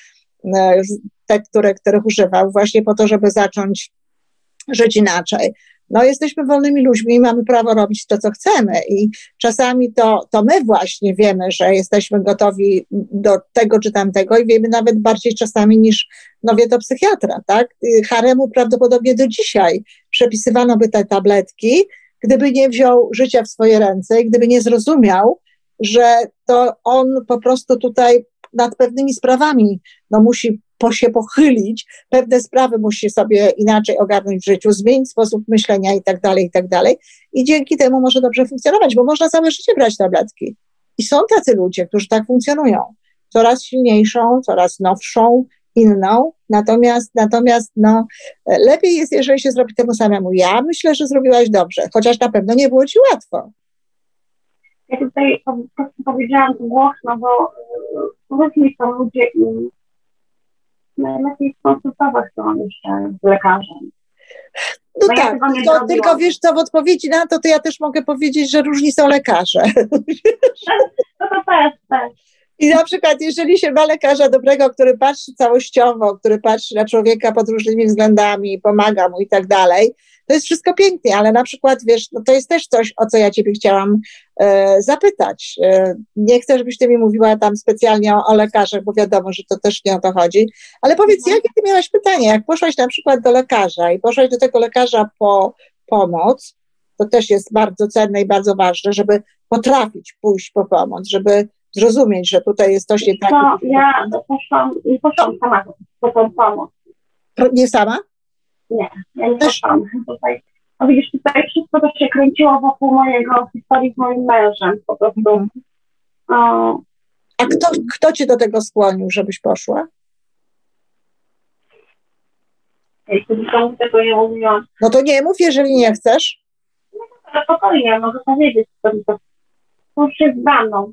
e, te, które, których używał, właśnie po to, żeby zacząć żyć inaczej. no jesteśmy wolnymi ludźmi i mamy prawo robić to, co chcemy. I czasami to, to my właśnie wiemy, że jesteśmy gotowi do tego czy tamtego i wiemy nawet bardziej czasami niż no wie to psychiatra, tak? Haremu prawdopodobnie do dzisiaj przepisywano by te tabletki, gdyby nie wziął życia w swoje ręce i gdyby nie zrozumiał, że to on po prostu tutaj nad pewnymi sprawami no, musi po się pochylić, pewne sprawy musi sobie inaczej ogarnąć w życiu, zmienić sposób myślenia i tak dalej, i tak dalej. I dzięki temu może dobrze funkcjonować, bo można całe życie brać tabletki. I są tacy ludzie, którzy tak funkcjonują. Coraz silniejszą, coraz nowszą, inną. Natomiast, natomiast no, lepiej jest, jeżeli się zrobi temu samemu. Ja myślę, że zrobiłaś dobrze, chociaż na pewno nie było ci łatwo. Ja tutaj po prostu powiedziałam to głośno, bo różni są ludzie i najlepiej skonsultować to jeszcze z lekarzem. No, no tak, ja to, tylko wiesz co, w odpowiedzi na to, to ja też mogę powiedzieć, że różni są lekarze. No to też, też. I na przykład, jeżeli się ma lekarza dobrego, który patrzy całościowo, który patrzy na człowieka pod różnymi względami, pomaga mu i tak dalej, to jest wszystko pięknie, ale na przykład, wiesz, no to jest też coś, o co ja Ciebie chciałam e, zapytać. E, nie chcę, żebyś Ty mi mówiła tam specjalnie o, o, lekarzach, bo wiadomo, że to też nie o to chodzi, ale powiedz, mhm. jakie Ty miałaś pytanie? Jak poszłaś na przykład do lekarza i poszłaś do tego lekarza po pomoc, to też jest bardzo cenne i bardzo ważne, żeby potrafić pójść po pomoc, żeby zrozumieć, że tutaj jest coś nie tak. No, ja poszłam, nie poszłam sama tą pomoc. Nie sama? Nie, ja nie Też... poszłam tutaj. No widzisz, tutaj wszystko to się kręciło wokół mojego historii z moim mężem po prostu. Mhm. O, A kto, kto cię do tego skłonił, żebyś poszła? Jeśli tego nie mówiłam. No to nie mów, jeżeli nie chcesz. No to spokojnie, mogę powiedzieć, to, to, to już jest za mną.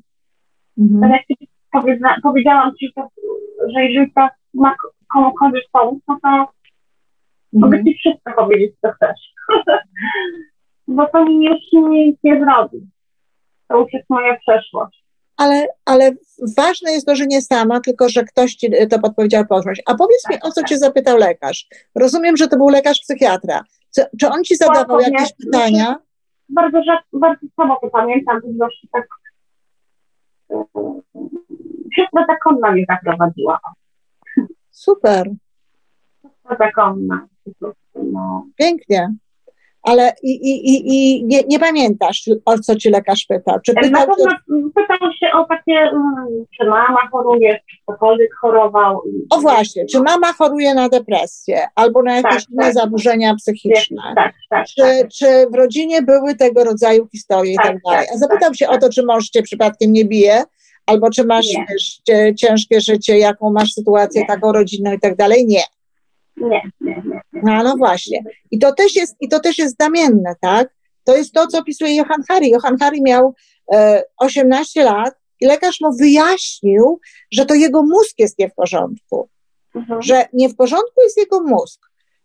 Mhm. Tak jak powiedzia, powiedziałam Ci, to, że jeżeli to ma komukolwiek pomóc, no to mhm. mogę Ci wszystko powiedzieć, co chcesz. Bo to mi już nic nie zrobi. To już jest moja przeszłość. Ale, ale ważne jest to, że nie sama, tylko że ktoś ci to podpowiedział poszłaś. A powiedz mi, o co cię zapytał lekarz? Rozumiem, że to był lekarz psychiatra. Co, czy on ci zadawał jakieś pytania? Bardzo, bardzo słabo to pamiętam, to tak siostra zakonna mnie zaprowadziła. Super. Siostra zakonna. No. Pięknie. Ale i, i, i, i nie, nie pamiętasz, o co ci lekarz pytał? Czy pytał, Na pewno pytał się o takie, mm, czy mama choruje, czy ktokolwiek chorował. O właśnie, czy mama choruje na depresję albo na jakieś tak, inne tak, zaburzenia psychiczne? Tak, tak, czy, tak. czy w rodzinie były tego rodzaju historie i tak, tak dalej? A zapytał się o to, czy mąż cię przypadkiem nie bije, albo czy masz wiesz, ciężkie życie, jaką masz sytuację nie. taką rodzinną i tak dalej? Nie. Nie, nie, nie. No, no właśnie. I to też jest, i to też jest znamienne, tak? To jest to, co opisuje Johan Hari. Johan Hari miał e, 18 lat i lekarz mu wyjaśnił, że to jego mózg jest nie w porządku. Mhm. Że nie w porządku jest jego mózg.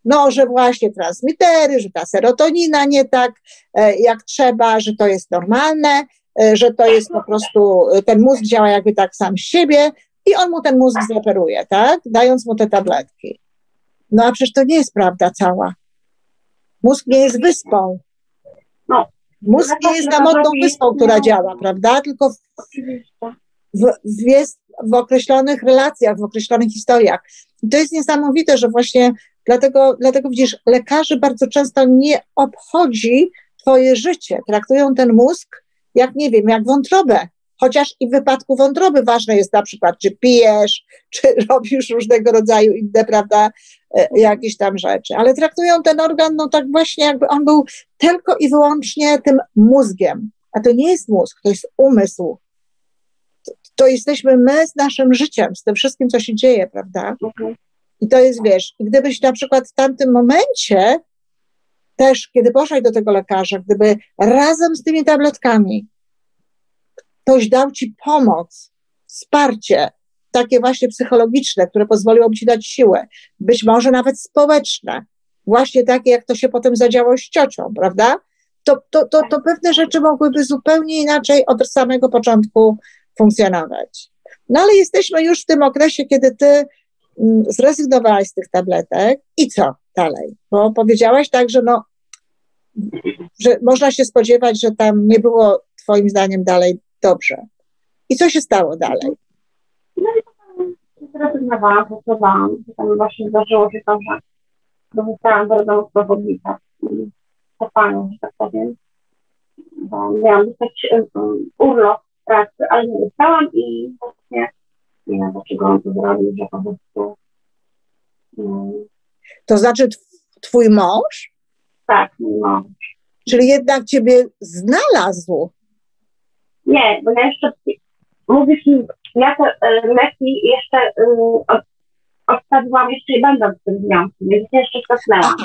No, że właśnie transmitery, że ta serotonina nie tak e, jak trzeba, że to jest normalne, e, że to jest po prostu, ten mózg działa jakby tak sam z siebie i on mu ten mózg zoperuje, tak? Dając mu te tabletki. No a przecież to nie jest prawda cała. Mózg nie jest wyspą. No. Mózg nie jest samotną wyspą, która działa, prawda? Tylko w, w, jest w określonych relacjach, w określonych historiach. I to jest niesamowite, że właśnie dlatego, dlatego widzisz, lekarzy bardzo często nie obchodzi twoje życie. Traktują ten mózg jak, nie wiem, jak wątrobę. Chociaż i w wypadku wątroby ważne jest na przykład, czy pijesz, czy robisz różnego rodzaju inne, prawda, e, jakieś tam rzeczy. Ale traktują ten organ, no tak właśnie, jakby on był tylko i wyłącznie tym mózgiem. A to nie jest mózg, to jest umysł. To, to jesteśmy my z naszym życiem, z tym wszystkim, co się dzieje, prawda? Mhm. I to jest, wiesz, gdybyś na przykład w tamtym momencie też, kiedy poszłaś do tego lekarza, gdyby razem z tymi tabletkami ktoś dał ci pomoc, wsparcie, takie właśnie psychologiczne, które pozwoliłoby ci dać siłę, być może nawet społeczne, właśnie takie, jak to się potem zadziało z ciocią, prawda? To, to, to, to pewne rzeczy mogłyby zupełnie inaczej od samego początku funkcjonować. No ale jesteśmy już w tym okresie, kiedy ty mm, zrezygnowałaś z tych tabletek i co dalej? Bo powiedziałaś tak, że no, że można się spodziewać, że tam nie było Twoim zdaniem dalej dobrze. I co się stało dalej? No i potem zrezygnowałam, pracowałam. Potem właśnie zdarzyło się to, że zostałam mocno w oblicach kopalnią, że tak powiem. Bo miałam dostać um, urlop pracy, ale nie dostałam i właśnie nie wiem, dlaczego on to zrobił, że po prostu um, To znaczy twój mąż? tak, mój mąż. Czyli jednak ciebie znalazł. Nie, bo ja jeszcze mówisz mi, ja te e, leki jeszcze od, odstawiłam jeszcze i będąc w tym związku, więc jeszcze cofnęłam.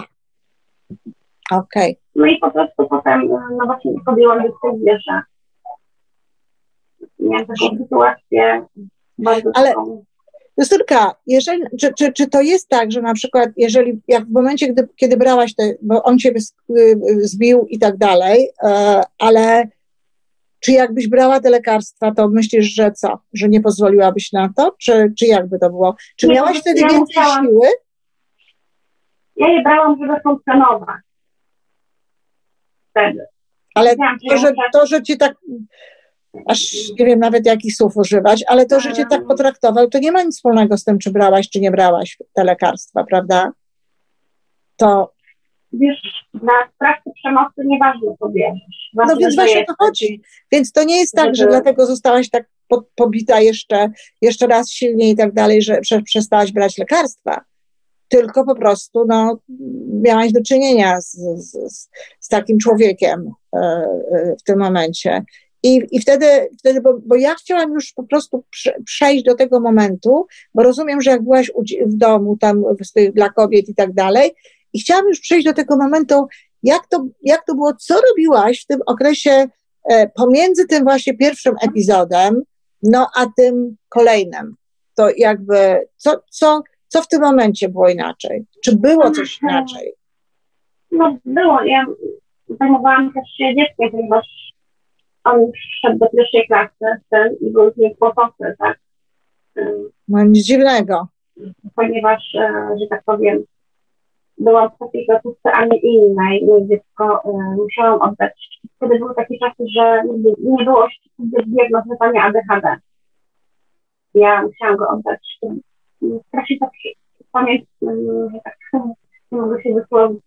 Okej. No i po prostu potem, e, no właśnie podjęłam decyzję, że miałam taką sytuację bardzo Ale- taką, Justynka, jeżeli, czy, czy, czy to jest tak, że na przykład, jeżeli, jak w momencie, gdy, kiedy brałaś te, bo on ciebie z- y, zbił i tak dalej, e, ale czy jakbyś brała te lekarstwa, to myślisz, że co? Że nie pozwoliłabyś na to? Czy, czy jakby to było? Czy Nie, miałaś wtedy ja więcej musiałam- siły? Ja je brałam, żeby funkcjonować. Wtedy. Ale to, że, to, że ci tak, aż nie wiem nawet jakich słów używać, ale to, że cię tak potraktował, to nie ma nic wspólnego z tym, czy brałaś, czy nie brałaś te lekarstwa, prawda? To, Wiesz, na sprawcy przemocy nieważne co bierzesz. no więc właśnie to chodzi. Więc to nie jest tak, że dlatego zostałaś tak po, pobita jeszcze, jeszcze raz silniej i tak dalej, że prze, przestałaś brać lekarstwa. Tylko po prostu no, miałaś do czynienia z, z, z, takim człowiekiem e, e, w tym momencie. I, i wtedy, wtedy bo, bo ja chciałam już po prostu prze, przejść do tego momentu, bo rozumiem, że jak byłaś w domu, tam dla kobiet i tak dalej, i chciałam już przejść do tego momentu, jak to, jak to było, co robiłaś w tym okresie e, pomiędzy tym właśnie pierwszym epizodem, no a tym kolejnym. To jakby, co, co, co w tym momencie było inaczej? Czy było coś inaczej? No było, ja zajmowałam też się dzieckiem, ponieważ on już szedł do pierwszej klasy syn, i był z nim kłopoty, tak? No nic dziwnego. Ponieważ, e, że tak powiem, byłam w takiej placówce, a nie innej i dziecko e, musiałam oddać. Wtedy były takie czasy, że nie- było diagnozowania ADHD. Ja musiałam go oddać. Strasznie tak pamięć, że tak nie mogę się wysłowić,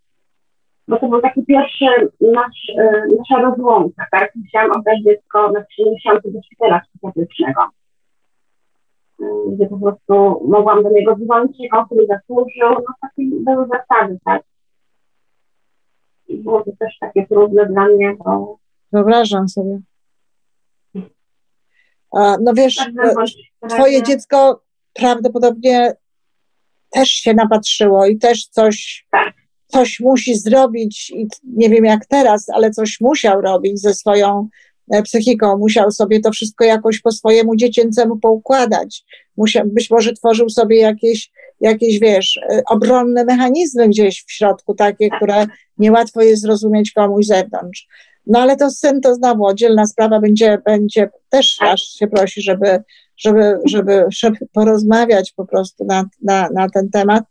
bo to był taki pierwszy nasz, e, nasza rozłąka, tak? Musiałam oddać dziecko na trzy miesiące do szpitala psychiatrycznego, gdzie po prostu mogłam do niego dzwonić, jak on sobie zasłużył, no takie były zasady, tak? I było to też takie trudne dla mnie, bo Wyobrażam sobie. A, No wiesz, tak twoje dziecko prawdopodobnie też się napatrzyło i też coś, Tak. coś musi zrobić i nie wiem jak teraz, ale coś musiał robić ze swoją psychiką, musiał sobie to wszystko jakoś po swojemu dziecięcemu poukładać. Musiał, być może tworzył sobie jakieś, jakieś, wiesz, e, obronne mechanizmy gdzieś w środku, takie, które niełatwo jest zrozumieć komuś z zewnątrz. No ale to syn to znowu oddzielna sprawa, będzie, będzie też aż się prosi, żeby, żeby, żeby, żeby porozmawiać po prostu na, na, na ten temat.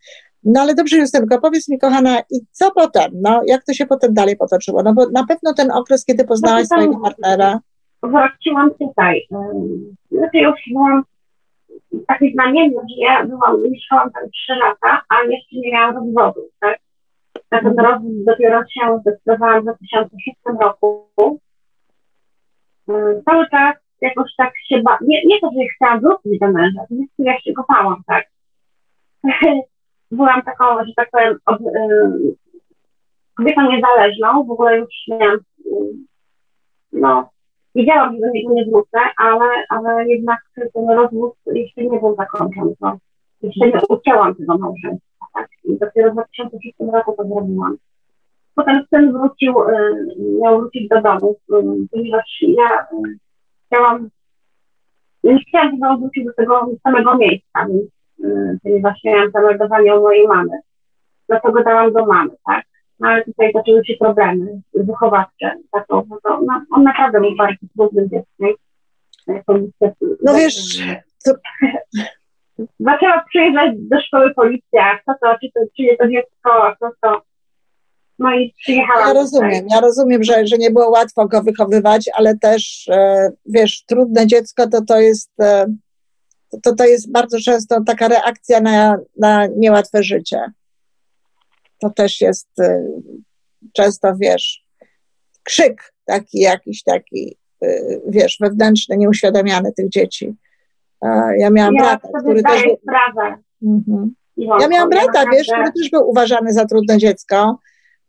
No ale dobrze, Justynko, powiedz mi, kochana, i co potem? No, jak to się potem dalej potoczyło? No bo na pewno ten okres, kiedy poznałaś potem- swojego partnera, wróciłam tutaj. Znaczy już byłam takie znamienne, że ja byłam, mieszkałam tam trzy lata, a jeszcze nie miałam rozwodu, tak? Na ten rozwód dopiero się zdecydowałam w 2006 roku. Cały czas jakoś tak się ba... Nie, nie to, że chciałam wrócić do męża, po prostu ja się kochałam, tak? Byłam taką, że tak powiem, od, ym, kobietą niezależną, w ogóle już miałam, ym, no, wiedziałam, że do niego nie wrócę, ale, ale jednak ten rozwód jeszcze nie był zakończony. To jeszcze nie ucięłam tego małżeństwa. Tak? I dopiero w 2006 roku to zrobiłam. Potem syn wrócił, y, miał wrócić do domu, y, ponieważ ja y, chciałam, nie chciałam, żeby on wrócił do tego samego miejsca, więc, y, ponieważ miałam zameldowanie u mojej mamy. Dlatego dałam do mamy, tak? No ale tutaj zaczęły się problemy wychowawcze. Tak, to, to, no, on naprawdę był bardzo trudnym dzieckiem. Niestety- no wiesz, to, Zaczęła przyjeżdżać do szkoły policja, kto to, czy to, czy to dziecko, a kto to. No i przyjechałam. Ja rozumiem, tutaj. ja rozumiem, że, że nie było łatwo go wychowywać, ale też, e, wiesz, trudne dziecko to to jest, e, to, to jest bardzo często taka reakcja na, na niełatwe życie. To też jest e, często, wiesz, krzyk taki jakiś taki, e, wiesz, wewnętrzny, nieuświadamiany tych dzieci. E, Ja miałam Ja brata, który też był. Mhm. Ja miałam brata, wiesz, który też był uważany za trudne dziecko,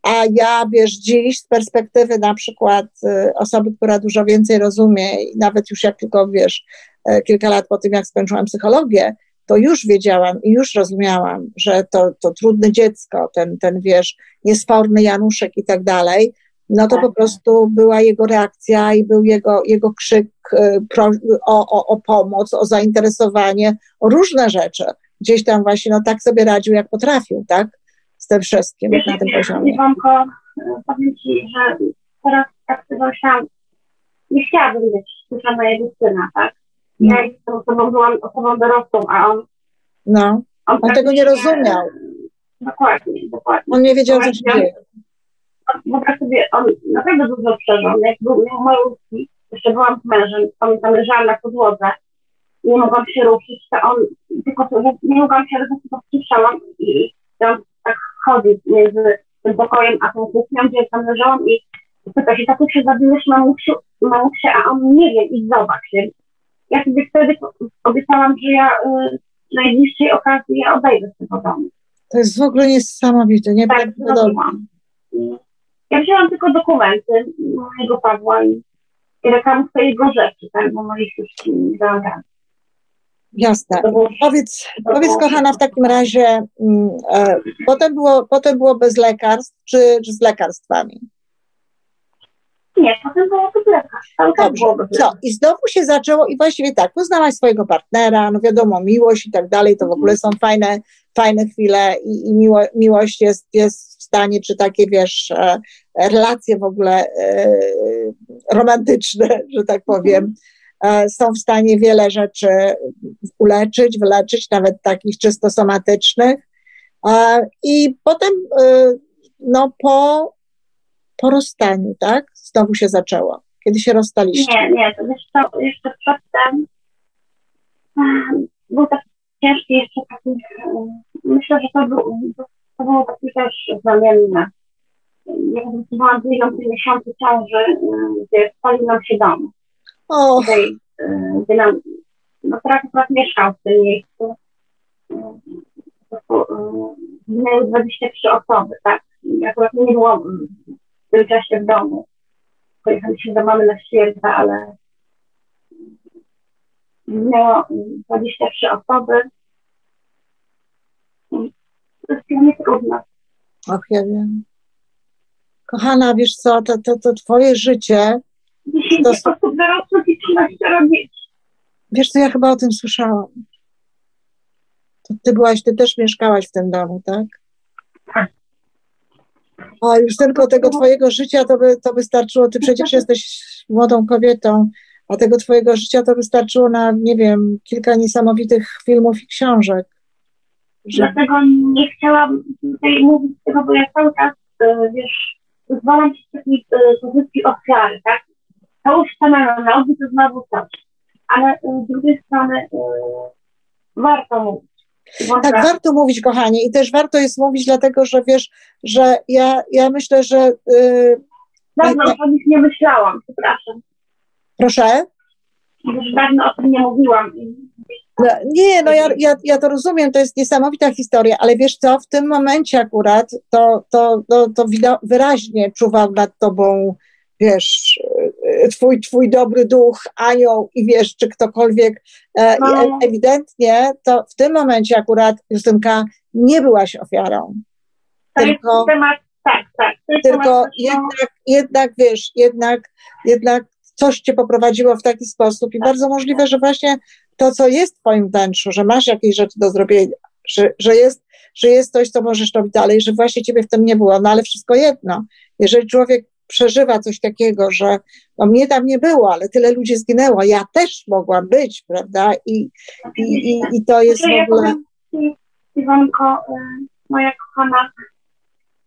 a ja, wiesz, dziś z perspektywy na przykład y, osoby, która dużo więcej rozumie i nawet już jak tylko, wiesz, e, kilka lat po tym, jak skończyłam psychologię, to już wiedziałam i już rozumiałam, że to, to trudne dziecko, ten, ten, wiesz, niesforny Januszek i tak dalej, no to po prostu była jego reakcja i był jego, jego krzyk y, pro, o, o, o pomoc, o zainteresowanie, o różne rzeczy gdzieś tam właśnie no tak sobie radził, jak potrafił, tak? Z tym wszystkim Wiesz, na tym poziomie. Iwonko, e, powiem Ci, że teraz tak myślałam, nie chciałabym być słyszana jego syna, tak? Ja jestem osobą, byłam osobą dorosłą, a on... No, On, On tego nie rozumiał. Dokładnie, dokładnie. on nie wiedział, co się dzieje. Wyobraź sobie, on naprawdę dużo przeżył. Jak był malutki, jeszcze byłam z mężem, pamiętam, leżałam na podłodze, nie mogłam się ruszyć, to on, tylko to, nie mogłam się ruszyć, to wciszałam i on tak chodził między tym pokojem a tą kuchnią, gdzie tam leżałam i pyta się, tatusiu, zabiłeś mamusiu, mamusię, a on nie wie i zobacz. Ja sobie wtedy obiecałam, że ja y, w najbliższej okazji ja odejdę z tego domu. To jest w ogóle niesamowite, Tak, nieprawdopodobne. zrobiłam. Ja wzięłam tylko dokumenty mojego Pawła i, reklamówkę jego rzeczy, tak, bo moich już nie. Jasne. Było Powiedz, powiedz kochana, w takim razie, mm, e, potem, było, potem było bez lekarstw, czy, czy z lekarstwami? Nie, potem było. Cały czas Dobrze. bez Co? I znowu się zaczęło i właściwie tak, poznałaś swojego partnera, no wiadomo, miłość i tak dalej, to w ogóle są fajne, fajne chwile i, i miło, miłość jest, jest w stanie, czy takie, wiesz, e, relacje w ogóle e, romantyczne, że tak powiem, e, są w stanie wiele rzeczy uleczyć, wyleczyć, nawet takich czysto somatycznych. E, I potem, e, no po, po rozstaniu, tak? Znowu się zaczęło. Kiedy się rozstaliście? Nie, nie, to co, jeszcze przedtem em, był taki ciężki jeszcze taki, myślę, że to, był, to było takie też znamienne. Ja byłam w miesiącu ciąży, gdzie spalił nam się dom. O, Tutaj, em, gdzie nam, no teraz akurat mieszkał w tym miejscu. Em, po prostu, em, Zginęły 23 osoby, tak? I akurat nie było em, w tym czasie w domu pojechaliśmy do mamy na święta, ale miało 23 osoby. I To jest dla mnie trudne. och, ja wiem. Kochana, wiesz co, to, to, to twoje życie, 10 To- osób dorosłych i 13 dzieci. wiesz co, ja chyba o tym słyszałam. To ty byłaś, ty też mieszkałaś w tym domu, tak? Tak. A już tylko tego twojego życia to by, to wystarczyło, ty przecież jesteś młodą kobietą, a tego twojego życia to wystarczyło na, nie wiem, kilka niesamowitych filmów i książek. Że, Dlatego nie chciałam tutaj mówić tego, bo ja cały czas, e, wiesz, pozwalam się w takiej pozycji ofiary, tak? To już nogi, to znowu coś. Ale e, z drugiej strony e, warto mówić. Tak, warto mówić, kochanie, i też warto jest mówić, dlatego że wiesz, że ja, ja myślę, że. Yy, Dawno o nich nie myślałam, przepraszam. proszę. Już dawno o tym nie mówiłam. No, nie, no ja, ja, ja to rozumiem, to jest niesamowita historia, ale wiesz co, w tym momencie akurat to, to, to, to wyraźnie czuwał nad tobą, wiesz, twój, twój dobry duch, anioł i wiesz, czy ktokolwiek. E, No. ewidentnie to w tym momencie akurat Justynka nie byłaś ofiarą, To Tylko- jest temat, tak, tak. Jest tylko temat, jednak, jednak wiesz, jednak, jednak coś cię poprowadziło w taki sposób i bardzo możliwe, że właśnie to, co jest w twoim wnętrzu, że masz jakieś rzeczy do zrobienia, że, że, jest, że jest coś, co możesz robić dalej, że właśnie ciebie w tym nie było, no ale wszystko jedno, jeżeli człowiek przeżywa coś takiego, że no mnie tam nie było, ale tyle ludzi zginęło, ja też mogłam być, prawda, i, i, i, i to jest w ja ogóle, Iwonko, y, moja kochana,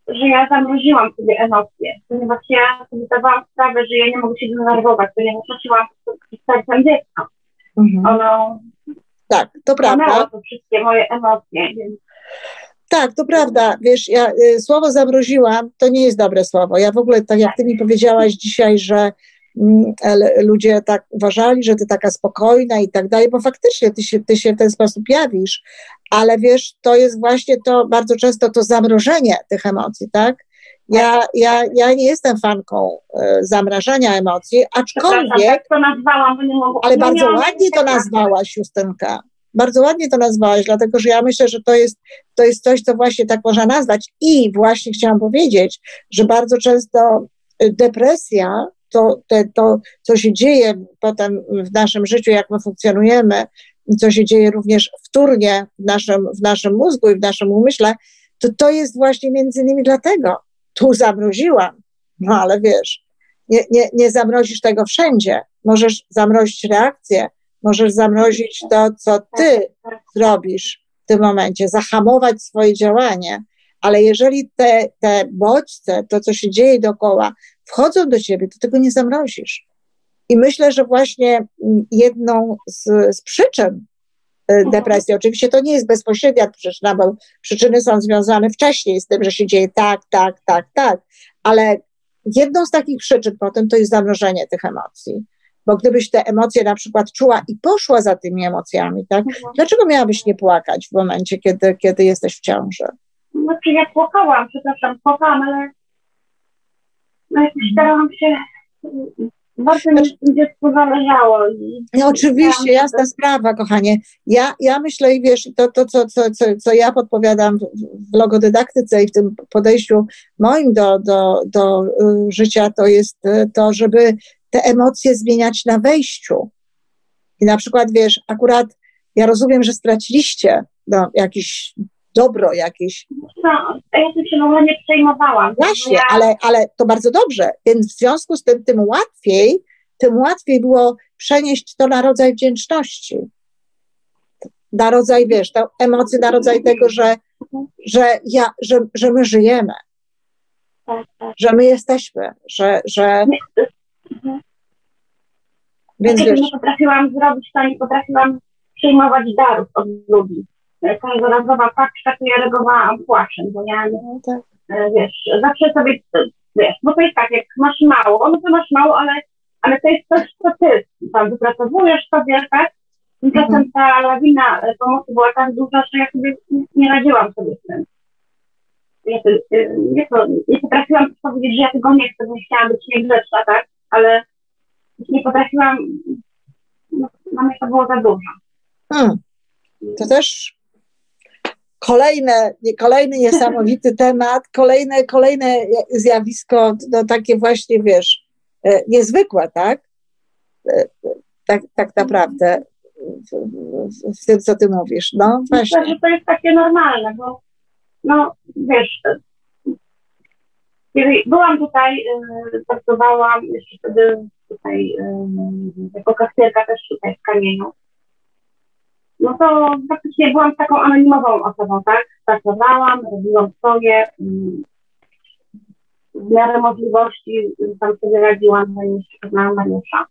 że ja zamroziłam sobie emocje, ponieważ ja sobie zdawałam sprawę, że ja nie mogę się denerwować, ponieważ nosiłam sercem dziecka. Mhm. Ono tak, to prawda. to wszystkie moje emocje, więc tak, to prawda. Wiesz, ja y, słowo zamroziłam to nie jest dobre słowo. Ja w ogóle, tak jak ty mi powiedziałaś dzisiaj, że mm, ludzie tak uważali, że ty taka spokojna i tak dalej, bo faktycznie ty się, ty się w ten sposób jawisz, ale wiesz, to jest właśnie to bardzo często to zamrożenie tych emocji, tak? Ja, ja, ja nie jestem fanką y, zamrażania emocji, aczkolwiek. Tak to nazwałam, bo nie mogę. Ale bardzo ładnie to nazwałaś, Justynka. Bardzo ładnie to nazwałaś, dlatego że ja myślę, że to jest, to jest coś, co właśnie tak można nazwać. I właśnie chciałam powiedzieć, że bardzo często y, depresja, to, to, to co się dzieje potem w naszym życiu, jak my funkcjonujemy, co się dzieje również wtórnie w naszym, w naszym mózgu i w naszym umyśle, to to jest właśnie między innymi dlatego. Tu zamroziłam, no ale wiesz, nie, nie, nie zamrozisz tego wszędzie. Możesz zamrozić reakcję, Możesz zamrozić to, co ty zrobisz w tym momencie, zahamować swoje działanie, ale jeżeli te, te bodźce, to, co się dzieje dookoła, wchodzą do ciebie, to tego nie zamrozisz. I myślę, że właśnie jedną z, z przyczyn y, depresji, oczywiście to nie jest bezpośrednia przyczyna, bo przyczyny są związane wcześniej z tym, że się dzieje tak, tak, tak, tak, ale jedną z takich przyczyn potem to jest zamrożenie tych emocji. Bo gdybyś te emocje na przykład czuła i poszła za tymi emocjami, tak? Mhm. Dlaczego miałabyś nie płakać w momencie, kiedy, kiedy jesteś w ciąży? Znaczy ja płakałam, przepraszam, płakałam, ale no starałam się bardzo mi znaczy- dziecku zależało. No, oczywiście, jasna sprawa, kochanie. Ja, ja myślę i wiesz, to, to co, co, co, co ja podpowiadam w, w logodydaktyce i w tym podejściu moim do, do, do y, życia, to jest y, to, żeby te emocje zmieniać na wejściu. I na przykład, wiesz, akurat ja rozumiem, że straciliście no, jakieś dobro jakieś. No, ja tym się w ogóle nie przejmowałam. Właśnie, ja... ale, ale to bardzo dobrze. Więc w związku z tym, tym łatwiej, tym łatwiej było przenieść to na rodzaj wdzięczności. Na rodzaj, wiesz, to emocje na rodzaj tego, że, że, ja, że, że my żyjemy. Tak, tak. Że my jesteśmy, że, że. Więc wiesz, nie potrafiłam zrobić to, nie potrafiłam przyjmować darów od ludzi. Każdorazowa paczka, to ja reagowałam płaczem, bo ja, no, tak. E, wiesz, zawsze sobie, wiesz, bo to jest tak, jak masz mało, no to masz mało, ale, ale to jest coś, co ty tam wypracowujesz sobie, tak? Tymczasem mhm. ta lawina e, pomocy była tak duża, że ja sobie nie radziłam sobie z tym. Ja, e, nie, to, nie potrafiłam powiedzieć, że ja tego nie chcę, bo nie chciałam być niegrzeczna, tak? ale nie potrafiłam, dla mnie to było za dużo. Hmm. To też kolejne, kolejny niesamowity temat, kolejne, kolejne zjawisko, no takie właśnie, wiesz, e, niezwykłe, tak? E, tak, tak naprawdę w, w, w tym, co ty mówisz. No, właśnie. Myślę, że to jest takie normalne, bo no, wiesz, kiedy byłam tutaj, pracowałam jeszcze wtedy tutaj jako kasjerka też tutaj w kamieniu. No to praktycznie byłam taką anonimową osobą, tak? Pracowałam, robiłam swoje, w miarę możliwości tam sobie radziłam, zanim jeszcze poznałam Mariusza.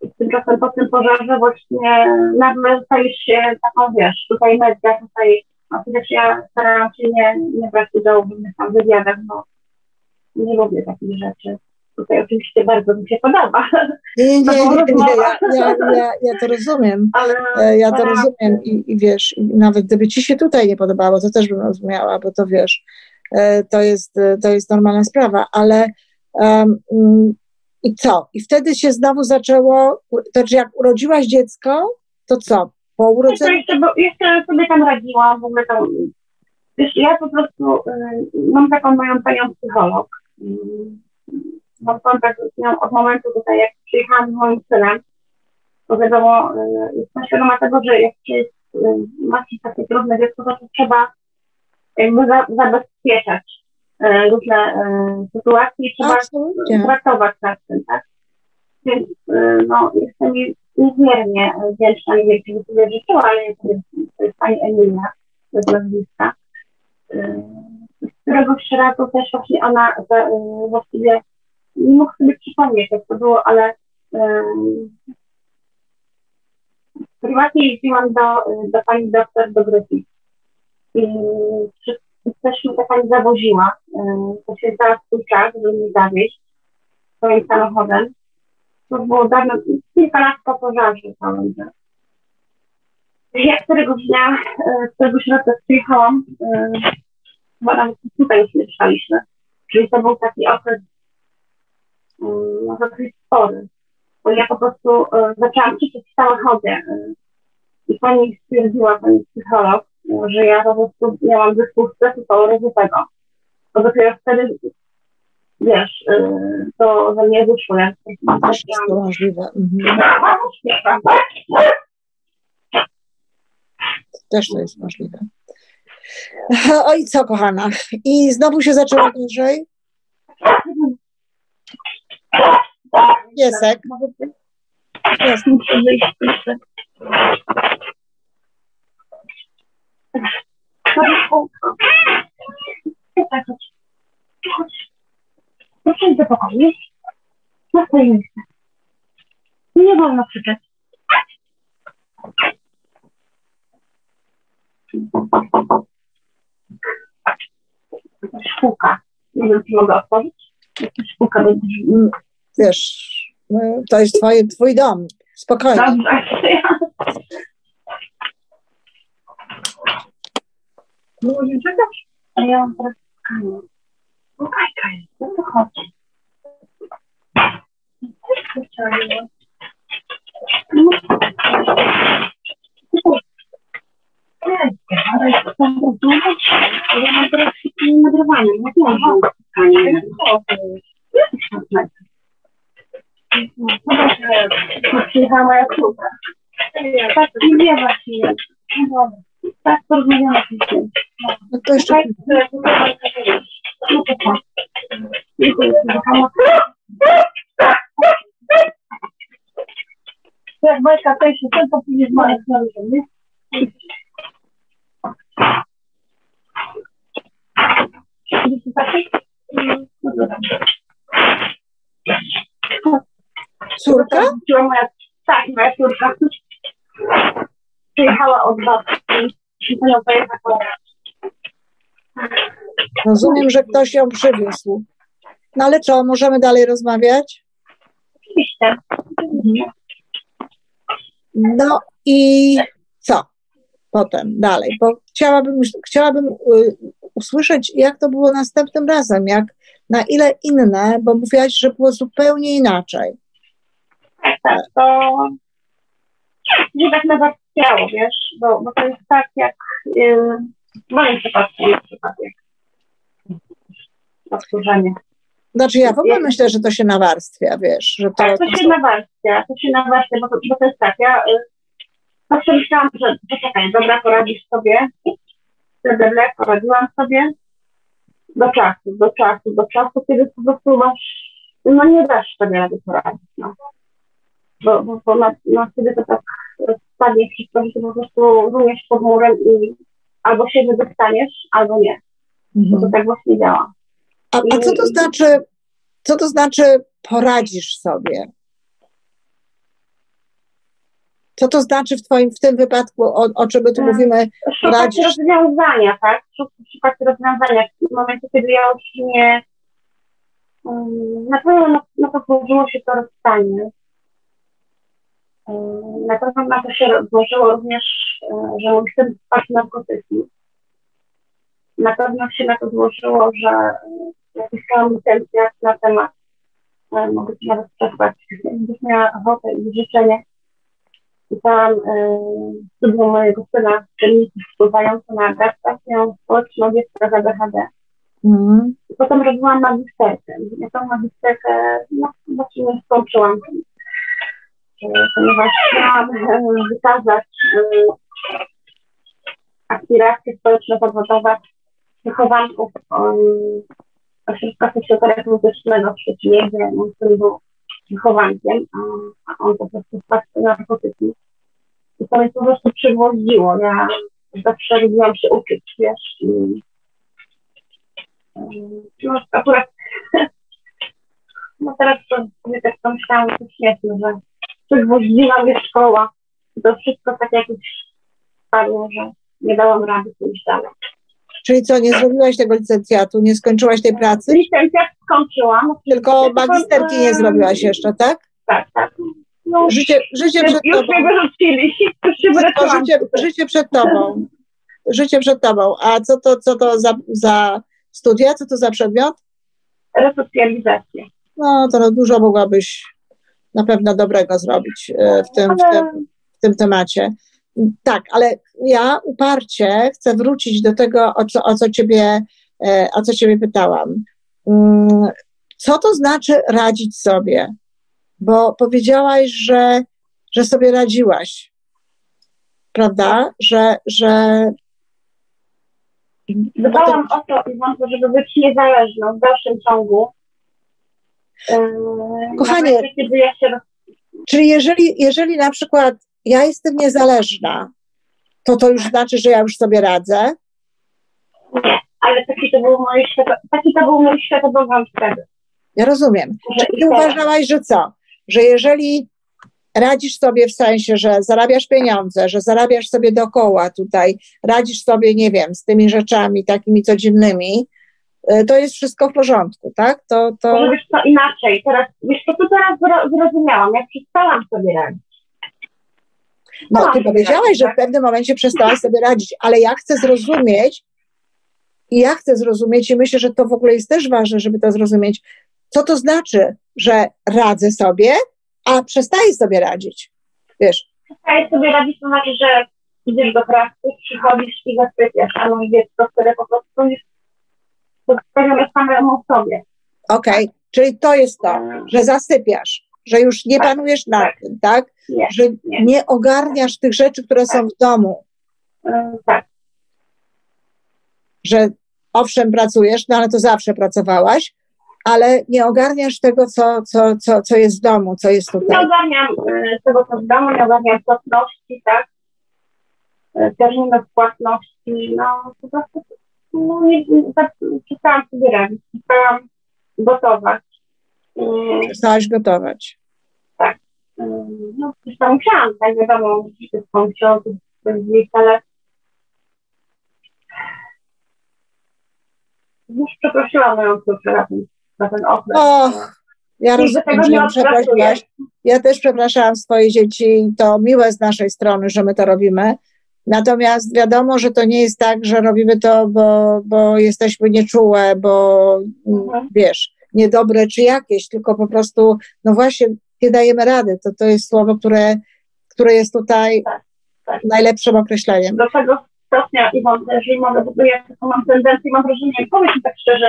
I tymczasem po tym pożarze właśnie nagle stajesz się taką, wiesz, tutaj media, tutaj, no przecież ja starałam się nie, nie brać udziału w innych tam wywiadach, bo nie lubię takich rzeczy. Tutaj oczywiście bardzo mi się podoba. Nie, nie, nie, nie, nie. Ja, ja, ja, to rozumiem. Ale, e, ja to rozumiem i, i wiesz, i nawet gdyby ci się tutaj nie podobało, to też bym rozumiała, bo to wiesz, e, to jest, e, to jest normalna sprawa, ale um, i co? I wtedy się znowu zaczęło, to znaczy jak urodziłaś dziecko, to co? Po urodzeniu? Jeszcze, bo jeszcze sobie tam radziłam, w ogóle tam, wiesz, ja po prostu y, mam taką moją panią psycholog, mam kontakt z od momentu tutaj, jak przyjechałam z moim synem, to wiadomo, y, jestem świadoma tego, że jak się jest, y, ma się takie trudne dziecko, to trzeba jakby za, zabezpieczać y, różne sytuacje i trzeba pracować nad tym, tak? Więc no, jestem niezmiernie wdzięczna, nie wiem, czy sobie życzyła, ale to jest, pani Emilia z nazwiska któregoś razu też właśnie ona właściwie nie mógł sobie przypomnieć, jak to było, ale prywatnie jeździłam do, do pani doktor do Gruzji. I też mnie ta pani zawoziła. To się zdała swój czas, żeby mnie zawieźć swoim samochodem. To było dawno, kilka lat po pożarze całym. Ja któregoś dnia, któregoś razu przyjechałam, chyba nawet tutaj już mieszkaliśmy, czyli to był taki okres, no dosyć spory, bo ja po prostu zaczęłam czytać w samochodzie i pani stwierdziła, pani psycholog, że ja po prostu miałam zespół stresu kolorowego. Bo dopiero wtedy, wiesz, to ze mnie wyszło. Jak Też możliwe. Mhm. Też to jest możliwe. Oj, co kochana? I znowu się zaczęło gorzej? Piesek. Jest, muszę wyjść. Proszę iść do pokoju. Na swoje miejsce. Nie wolno krzyczeć. Szkółka. Nie wiem, czy mogę otworzyć. Szkółka będzie. Wiesz, to jest twoje, twój dom. Spokojnie. Dobrze. No nie czekasz? A ja mam teraz spotkanie. No Kajka jest, no to chodź. Też chciałam. No. Ja mam teraz nagrywanie, nie wiem, spotkanie. Przyjechała moja córka. Tak, nie wie właśnie. Tak, porozmawiamy się córka? Tak, moja córka. Przyjechała od babci. Rozumiem, że ktoś ją przywiózł. No ale co, możemy dalej rozmawiać? Oczywiście. No i co potem dalej? Bo chciałabym, chciałabym y, usłyszeć, jak to było następnym razem, jak na ile inne, bo mówiłaś, że było zupełnie inaczej. Tak, tak. To nie tak nawarstwiało, wiesz, bo, bo to jest tak jak yy, w moim przypadku na przykład jak. Znaczy ja w ogóle myślę, że to się nawarstwia, wiesz, że to... Tak, to się nawarstwia, to się nawarstwia, bo to, bo to jest tak, ja y, zawsze myślałam, że poczekaj, dobra, poradzisz sobie, blablabla, poradziłam sobie do czasu, do czasu, do czasu, kiedy po prostu masz, no nie dasz sobie rady poradzić, no. Bo, bo, bo na, na wtedy to tak spadnie wszystko, że po prostu rumiesz pod murem i albo się wydostaniesz, albo nie. Bo to Mhm. tak właśnie działa. A, a co to znaczy, co to znaczy poradzisz sobie? Co to znaczy w twoim, w tym wypadku, o, o czym my tu Hmm. mówimy, szukać Radzisz? rozwiązania, tak? Szuk- Szukać rozwiązania. W momencie, kiedy ja już nie. Um, na pewno na, na to złożyło się to rozstanie. Um, na pewno na to się złożyło również, e, że mój syn spadł narkotyki. Na pewno się na to złożyło, że e, napisałam licencję na temat, e, mogę ci nawet przesłać, gdybyś miała ochotę i życzenie pisałam y, studium mojego syna, czynniki wpływające na adaptację społeczną dziecka z ADHD. Mhm. I potem robiłam magisterkę. Ja tą magisterkę no, właśnie nie skończyłam, y, ponieważ chciałam y, wykazać aspiracje społeczno-zawodowe wychowanków y, ośrodka socjoterapeutycznego w Szczecinie, gdzie mój syn był wychowankiem, a, on po prostu spadł na narkotyki. I to mnie po prostu przygwoździło. Ja zawsze lubiłam się uczyć, wiesz, i No, akurat, no teraz to sobie tak pomyślałam, to śmieszne, że przygwoździła mnie szkoła. To wszystko tak jakoś spadło, że nie dałam rady pójść dalej. Czyli co, nie zrobiłaś tego licencjatu, nie skończyłaś tej pracy? Licencjat skończyłam. Tylko magisterki nie zrobiłaś jeszcze, tak? Tak, tak. No, Życie, życie przed już tobą. mnie wyrzucili, już się wyleczyłam. życie, życie przed tobą. Życie przed tobą. A co to, co to za, za studia? Co to za przedmiot? Resocjalizację. No, to no dużo mogłabyś na pewno dobrego zrobić e, w tym, w tym, w tym temacie. Tak, ale ja uparcie chcę wrócić do tego, o co, o co, ciebie, e, o co ciebie pytałam. Mm, Co to znaczy radzić sobie? Bo powiedziałaś, że, że sobie radziłaś, prawda? Że, że dbałam o to, żeby być niezależną w dalszym ciągu. Yy, Kochanie. nawet Kiedy ja się roz... Czyli jeżeli, jeżeli na przykład ja jestem niezależna, to to już znaczy, że ja już sobie radzę. Nie, ale taki to był mój, świato... taki to był mój światopogląd wtedy. Ja rozumiem. Czyli teraz- uważałaś, że co? Że jeżeli radzisz sobie w sensie, że zarabiasz pieniądze, że zarabiasz sobie dookoła tutaj, radzisz sobie, nie wiem, z tymi rzeczami takimi codziennymi, y, to jest wszystko w porządku, tak? To, to... Może wiesz co inaczej. Teraz, wiesz co, to teraz zro- zrozumiałam. Ja przestałam sobie radzić. No, ty Tak, powiedziałaś, że w tak. pewnym momencie przestałaś sobie radzić, ale ja chcę zrozumieć i ja chcę zrozumieć i myślę, że to w ogóle jest też ważne, żeby to zrozumieć, co to znaczy, że radzę sobie, a przestaję sobie radzić. Wiesz, Przestaję sobie radzić, to znaczy, że idziesz do pracy, przychodzisz i zasypiasz, a moje dziecko, które po prostu jest postawione samemu sobie. okej, czyli to jest to, że zasypiasz, że już nie Tak, panujesz nad tak. tym, tak? Nie, Że nie. nie ogarniasz tych rzeczy, które są w domu, Yy, tak, że owszem, pracujesz, no ale to zawsze pracowałaś, ale nie ogarniasz tego, co, co, co, co jest w domu, co jest nie tutaj. ogarniam yy, tego, co w domu, nie ogarniam płatności, tak? Yy, terminów płatności, no po prostu no, nie, nie, tak, przestałam sobie radzić, przestałam gotować. Yy, Przestałaś gotować. yy, no, zresztą musiałam, tak wiadomo, wszystko musiałam spędzić, ale już przeprosiłam moją córkę na ten, na ten okres. Och, Ja rozumiem, że przeprosiłaś. Ja też przepraszałam swoje dzieci i to miłe z naszej strony, że my to robimy. Natomiast wiadomo, że to nie jest tak, że robimy to, bo, bo jesteśmy nieczułe, bo mm, Mhm. wiesz, niedobre czy jakieś, tylko po prostu, no właśnie, nie dajemy rady. To, to jest słowo, które, które jest tutaj Tak, tak. najlepszym określeniem. do tego stopnia, Iwon, jeżeli mogę, bo ja mam tendencję, mam wrażenie, powiedz mi tak szczerze,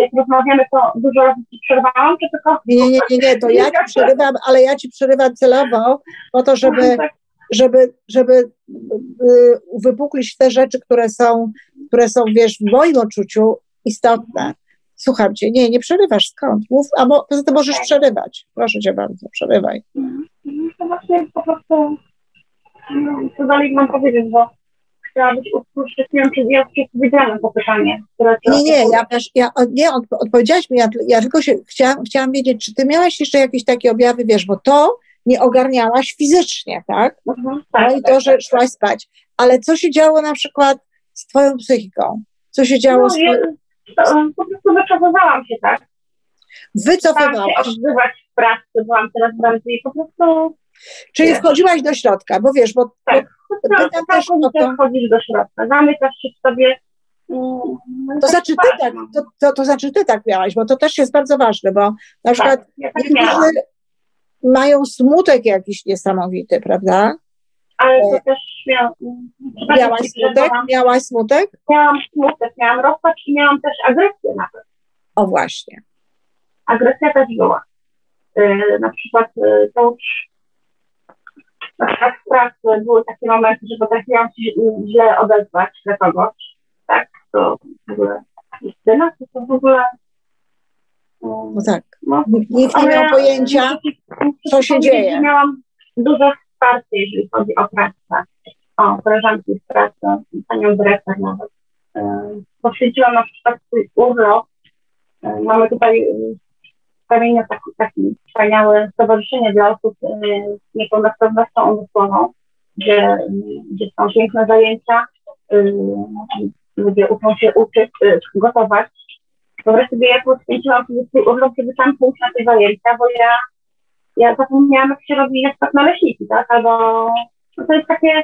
jak rozmawiamy, to dużo razy ci przerwałam, czy tylko... Nie, nie, nie, nie, to ja ci przerywam, ale ja ci przerywam celowo po to, żeby, Tak, żeby, żeby y, wypuklić te rzeczy, które są, które są, wiesz, w moim odczuciu istotne. Słucham cię, nie, nie przerywasz, skąd? Mów, a mo, poza tym możesz przerywać. Proszę cię bardzo, przerywaj. Mhm. To właśnie po prostu, no, co dalej mam powiedzieć, bo chciałam być usłyszeć, czy ja ci odpowiedziałam na pytanie. Nie, nie, ja też, ja, nie, od, odpowiedziałaś mi, ja, ja tylko się chciałam, chciałam wiedzieć, czy ty miałaś jeszcze jakieś takie objawy, wiesz, bo to nie ogarniałaś fizycznie, tak? Mhm, No tak, i tak, to, że tak, szłaś spać. Ale co się działo na przykład z twoją psychiką? Co się działo No, z twoją... to, po prostu wyczasowałam się, tak? Wycofywałaś. się odzywać w pracy, byłam teraz bardziej po prostu... Czyli Nie. wchodziłaś do środka, bo wiesz, bo, Tak. bo No, pytam też o całkowicie to, wchodzisz do środka, zamykasz się w sobie. mm, to znaczy ty tak, to, to, to znaczy ty tak miałaś, bo to też jest bardzo ważne, bo na przykład Tak, ja tak miałam, mają smutek jakiś niesamowity, prawda? Ale to też miałam... Miałaś smutek? Miałaś smutek? Miałam smutek, miałam rozpacz i miałam też agresję nawet. O właśnie. Agresja też była. Yy, na przykład yy, to już na przykład w pracy były takie momenty, że potrafiłam się źle odezwać do kogoś. Tak, to w ogóle Justyna, to, to w ogóle... Yy, No tak. no, Nikt, nie miał pojęcia, co się dzieje. Miałam duże wsparcie, jeżeli chodzi o pracę. O koleżanki z pracy, panią dyrektor nawet. poświęciłam na przykład swój urlop. Mamy tutaj w Kamieniu taki, taki wspaniałe stowarzyszenie dla osób z niepełnosprawnością umysłową, gdzie, gdzie są piękne zajęcia, ludzie uczą się uczyć, gotować. Po prostu ja poświęciłam sobie swój urlop, żeby tam pójść na te zajęcia, bo ja, ja zapomniałam, jak się robi na przykład naleśniki, tak? Albo no to jest takie,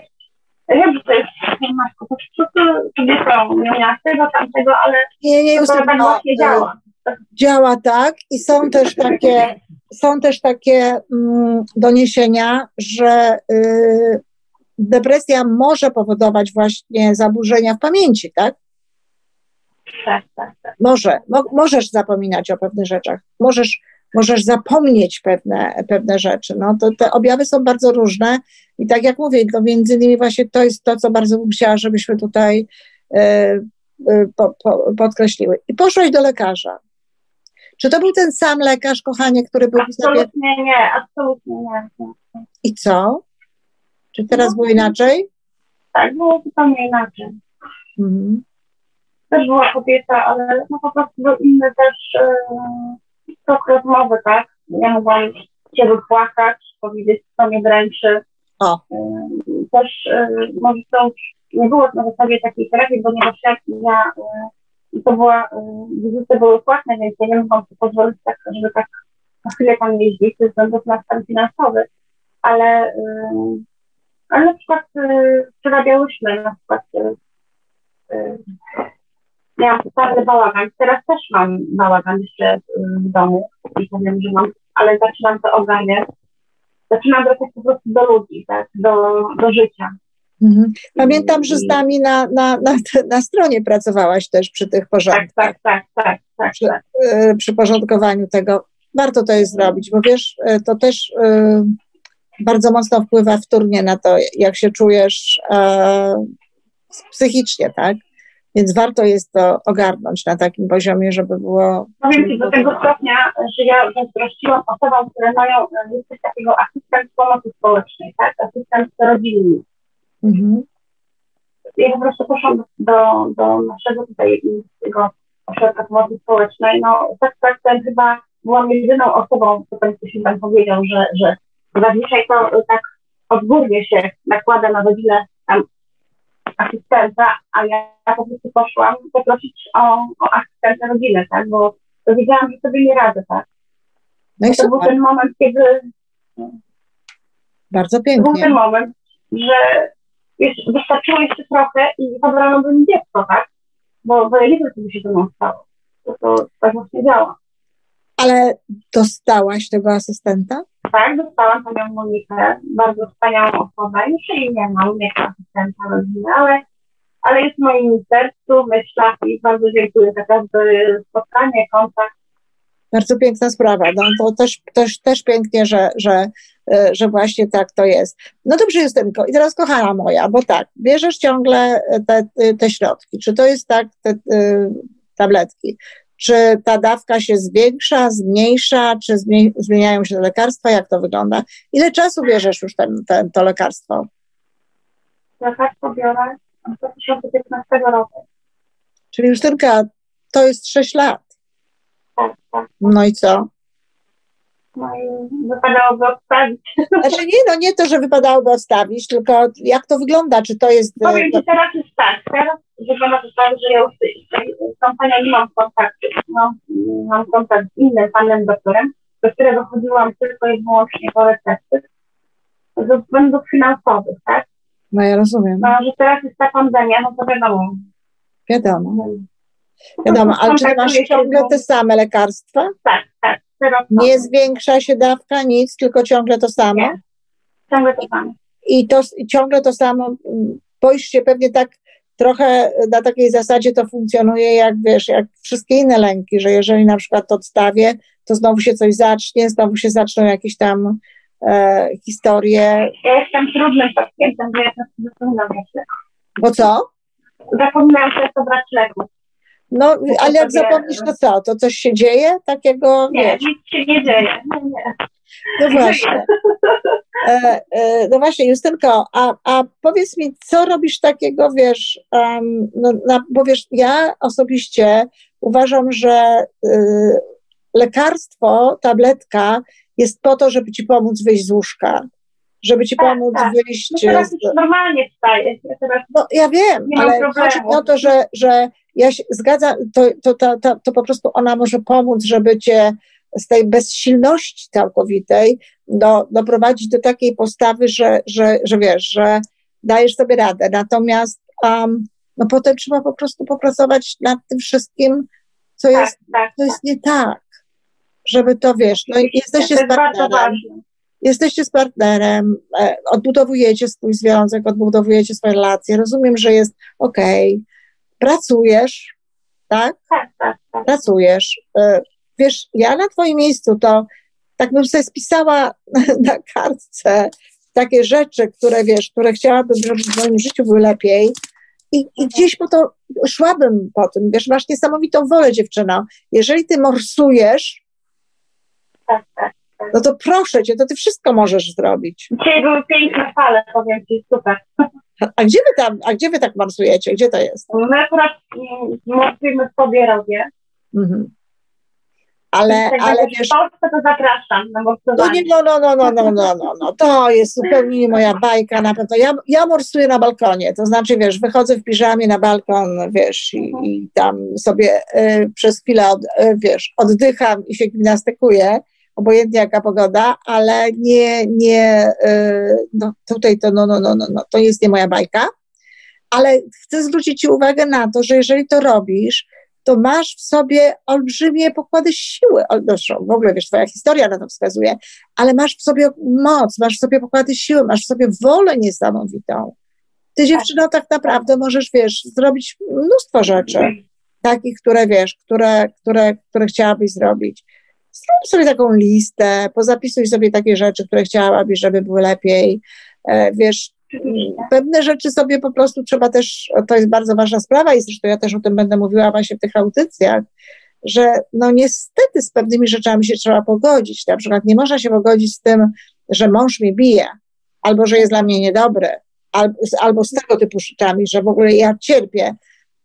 wiem, że to jest matko, to wszyscy sobie są, nie miała tego, tamtego, ale nie, nie, to tak właśnie działa. Działa tak i są też takie, są też takie mm, doniesienia, że y, depresja może powodować właśnie zaburzenia w pamięci, tak? Tak, tak, tak. Może, mo, możesz zapominać o pewnych rzeczach, możesz, możesz zapomnieć pewne, pewne rzeczy. No, to te objawy są bardzo różne i tak jak mówię, to między innymi właśnie to jest to, co bardzo bym chciała, żebyśmy tutaj y, y, po, po, podkreśliły. I poszłaś do lekarza. Czy to był ten sam lekarz, kochanie, który był Absolutnie sobie... nie, absolutnie nie. I co? Czy teraz no, było inaczej? Tak, było zupełnie inaczej. Mhm. Też była kobieta, ale no po prostu był inny też e, tok rozmowy, tak? Ja mogłam się wypłakać, powiedzieć, co mnie dręczy. O. Też e, może to nie było na zasadzie takiej terapii, ponieważ ja, ja e, to była, e, wizyty były płatne, więc ja nie mogłam sobie pozwolić tak, żeby tak na chwilę tam jeździć ze względu na stan finansowy, ale ale na przykład przerabiałyśmy, na przykład miałam totalny bałagan. Teraz też mam bałagan jeszcze y, w domu i powiem, że mam, ale zaczynam to ogarniać. Zaczynam wracać po prostu do ludzi, tak, do, do życia. Mhm. Pamiętam, że z nami na, na, na, na stronie pracowałaś też przy tych porządkach. Tak, tak, tak, tak. tak, przy, tak. Y, przy porządkowaniu tego. Warto to jest zrobić, bo wiesz, y, to też bardzo mocno wpływa wtórnie na to, jak się czujesz e, psychicznie, tak? Więc warto jest to ogarnąć na takim poziomie, żeby było. Powiem Ci do tego stopnia, że ja zazdrościłam osobom, które mają e, coś takiego asystent pomocy społecznej, tak? Asystent rodzinny. Mhm. Ja po prostu poszłam do, do naszego tutaj tego ośrodka pomocy społecznej. No tak, tak, ten chyba byłam jedyną osobą, co ktoś mi tam powiedział, że, że Zazwyczaj to tak odgórnie się nakłada na godzinę tam asystenta, a ja po prostu poszłam poprosić o, o asystenta rodziny, tak, bo wiedziałam, że sobie nie radzę, tak. No i to był ten moment, kiedy... Bardzo pięknie. To był ten moment, że wiesz, wystarczyło jeszcze trochę i zabrano by mi dziecko, tak, bo, bo ja nie wiem, co by się ze mną stało. To, to tak właśnie działa. Ale dostałaś tego asystenta? Tak, dostałam panią Monikę, bardzo wspaniałą osobę. Już jej nie mam jako asystenta rodziny, ale, ale jest w moim sercu, myślach i bardzo dziękuję za każde spotkanie, kontakt. Bardzo piękna sprawa. No, to też, też, też pięknie, że, że, e, że właśnie tak to jest. No dobrze, Justynko. I teraz, kochana moja, bo tak, bierzesz ciągle te, te środki. Czy to jest tak, te, te tabletki? Czy ta dawka się zwiększa, zmniejsza, czy zmieniają się lekarstwa? Jak to wygląda? Ile czasu bierzesz już ten, ten, to lekarstwo? Lekarstwo biorę od 2015 roku. Czyli już tylko to jest 6 lat. No i co? No i wypadałoby odstawić. Znaczy nie, no nie to, że wypadałoby odstawić, tylko jak to wygląda, czy to jest... Powiem Ci, teraz jest tak, teraz wygląda to tak, że ja już z kompanią nie mam kontaktu, mam, mam kontakt z innym panem doktorem, do którego chodziłam tylko i wyłącznie po recepty, ze względów finansowych, tak? No ja rozumiem. No, że teraz jest ta pandemia, no to wiadomo. Wiadomo. Wiadomo, ale czy masz ciągle te same lekarstwa? Tak, tak. Nie zwiększa się dawka, nic, tylko ciągle to samo? Nie. Ciągle to samo. I to ciągle to samo, mm, boisz się pewnie tak trochę na takiej zasadzie to funkcjonuje, jak wiesz, jak wszystkie inne lęki, że jeżeli na przykład to odstawię, to znowu się coś zacznie, znowu się zaczną jakieś tam e, historie. Ja jestem trudnym pacjentem, bo ja zapominam brać leków. Bo co? Zapominam często brać leków. No, ale jak zapomnisz, to co? To coś się dzieje takiego? Nie, wiesz? nic się nie dzieje. Nie, nie. No właśnie. E, e, no właśnie, Justynko, a, a powiedz mi, co robisz takiego, wiesz, um, no, na, bo wiesz, ja osobiście uważam, że y, lekarstwo, tabletka jest po to, żeby ci pomóc wyjść z łóżka, żeby ci tak, pomóc tak. wyjść. No teraz już normalnie wstaję. Ja teraz no ja wiem, ale chodzi o to, że, że ja się zgadzam, to, to, to, to, to po prostu ona może pomóc, żeby cię z tej bezsilności całkowitej do, doprowadzić do takiej postawy, że, że, że wiesz, że dajesz sobie radę. Natomiast um, no potem trzeba po prostu popracować nad tym wszystkim, co, tak, jest, tak, co jest tak. nie tak. Żeby to wiesz, no jesteście z partnerem. Jesteście z partnerem, e, odbudowujecie swój związek, odbudowujecie swoje relacje. Rozumiem, że jest okej. Okay. Pracujesz, tak? Tak, tak, tak. Pracujesz. Wiesz, ja na twoim miejscu to tak bym sobie spisała na kartce takie rzeczy, które wiesz, które chciałabym, żeby w moim życiu były lepiej. I, I, gdzieś po to szłabym po tym, wiesz, masz niesamowitą wolę, dziewczyno. Jeżeli ty morsujesz, no to proszę cię, to ty wszystko możesz zrobić. Dzisiaj były piękne fale, powiem ci, super. A gdzie wy tam, a gdzie wy tak morsujecie? Gdzie to jest? My akurat morsujemy w Pobierowie. Mhm ale, ale wiesz... W Polsce to zapraszam na morsowanie. No, no, no, no, no, no, no, no, to jest zupełnie nie moja bajka na pewno. Ja, ja morsuję na balkonie, to znaczy, wiesz, wychodzę w piżamie na balkon, wiesz, i, i tam sobie y, przez chwilę, od, y, wiesz, oddycham i się gimnastykuję, obojętnie jaka pogoda, ale nie, nie, y, no tutaj to, no, no, no, no, no, to jest nie moja bajka, ale chcę zwrócić Ci uwagę na to, że jeżeli to robisz, to masz w sobie olbrzymie pokłady siły. Zresztą w ogóle, wiesz, twoja historia na to wskazuje, ale masz w sobie moc, masz w sobie pokłady siły, masz w sobie wolę niesamowitą. Ty, dziewczyno, tak naprawdę możesz, wiesz, zrobić mnóstwo rzeczy, takich, które, wiesz, które, które, które chciałabyś zrobić. Zrób sobie taką listę, pozapisuj sobie takie rzeczy, które chciałabyś, żeby były lepiej. E, wiesz, Pewne rzeczy sobie po prostu trzeba też, to jest bardzo ważna sprawa i zresztą ja też o tym będę mówiła właśnie w tych audycjach, że no niestety z pewnymi rzeczami się trzeba pogodzić. Na przykład nie można się pogodzić z tym, że mąż mnie bije, albo że jest dla mnie niedobry, albo, albo z tego typu rzeczami, że w ogóle ja cierpię,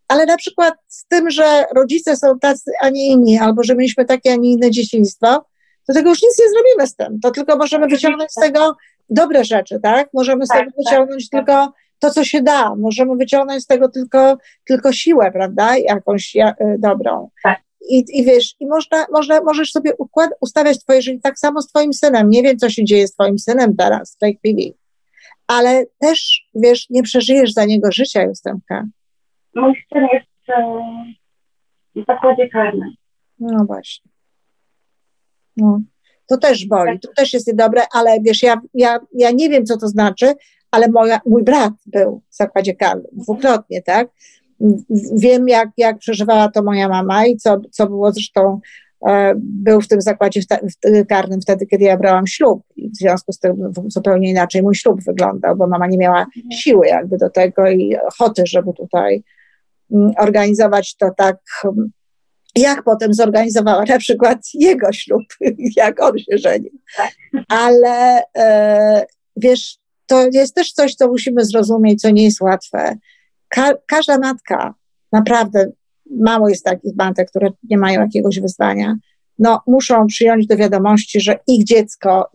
ale na przykład z tym, że rodzice są tacy, a nie inni, albo że mieliśmy takie, a nie inne dzieciństwo, to tego już nic nie zrobimy z tym. To tylko możemy wyciągnąć z tego dobre rzeczy, tak? Możemy z tak, tego tak, wyciągnąć tak, tylko to, co się da. Możemy wyciągnąć z tego tylko, tylko siłę, prawda? Jakąś ja, y, dobrą. Tak. I, I wiesz, i można, można, możesz sobie układ, ustawiać twoje życie tak samo z twoim synem. Nie wiem, co się dzieje z twoim synem teraz, w tej chwili. Ale też, wiesz, nie przeżyjesz za niego życia, Justynka. Mój syn jest e, w zakładzie karnym. No właśnie. No. To też boli, to też jest niedobre, ale wiesz, ja, ja, ja nie wiem, co to znaczy, ale moja, mój brat był w zakładzie karnym dwukrotnie, tak? Wiem, jak, jak przeżywała to moja mama i co, co było zresztą, e, był w tym zakładzie karnym wtedy, kiedy ja brałam ślub i w związku z tym zupełnie inaczej mój ślub wyglądał, bo mama nie miała mhm. siły jakby do tego i ochoty, żeby tutaj mm, organizować to tak jak potem zorganizowała na przykład jego ślub, jak on się żenił. Ale e, wiesz, to jest też coś, co musimy zrozumieć, co nie jest łatwe. Ka każda matka, naprawdę mało jest takich matek, które nie mają jakiegoś wyzwania, no muszą przyjąć do wiadomości, że ich dziecko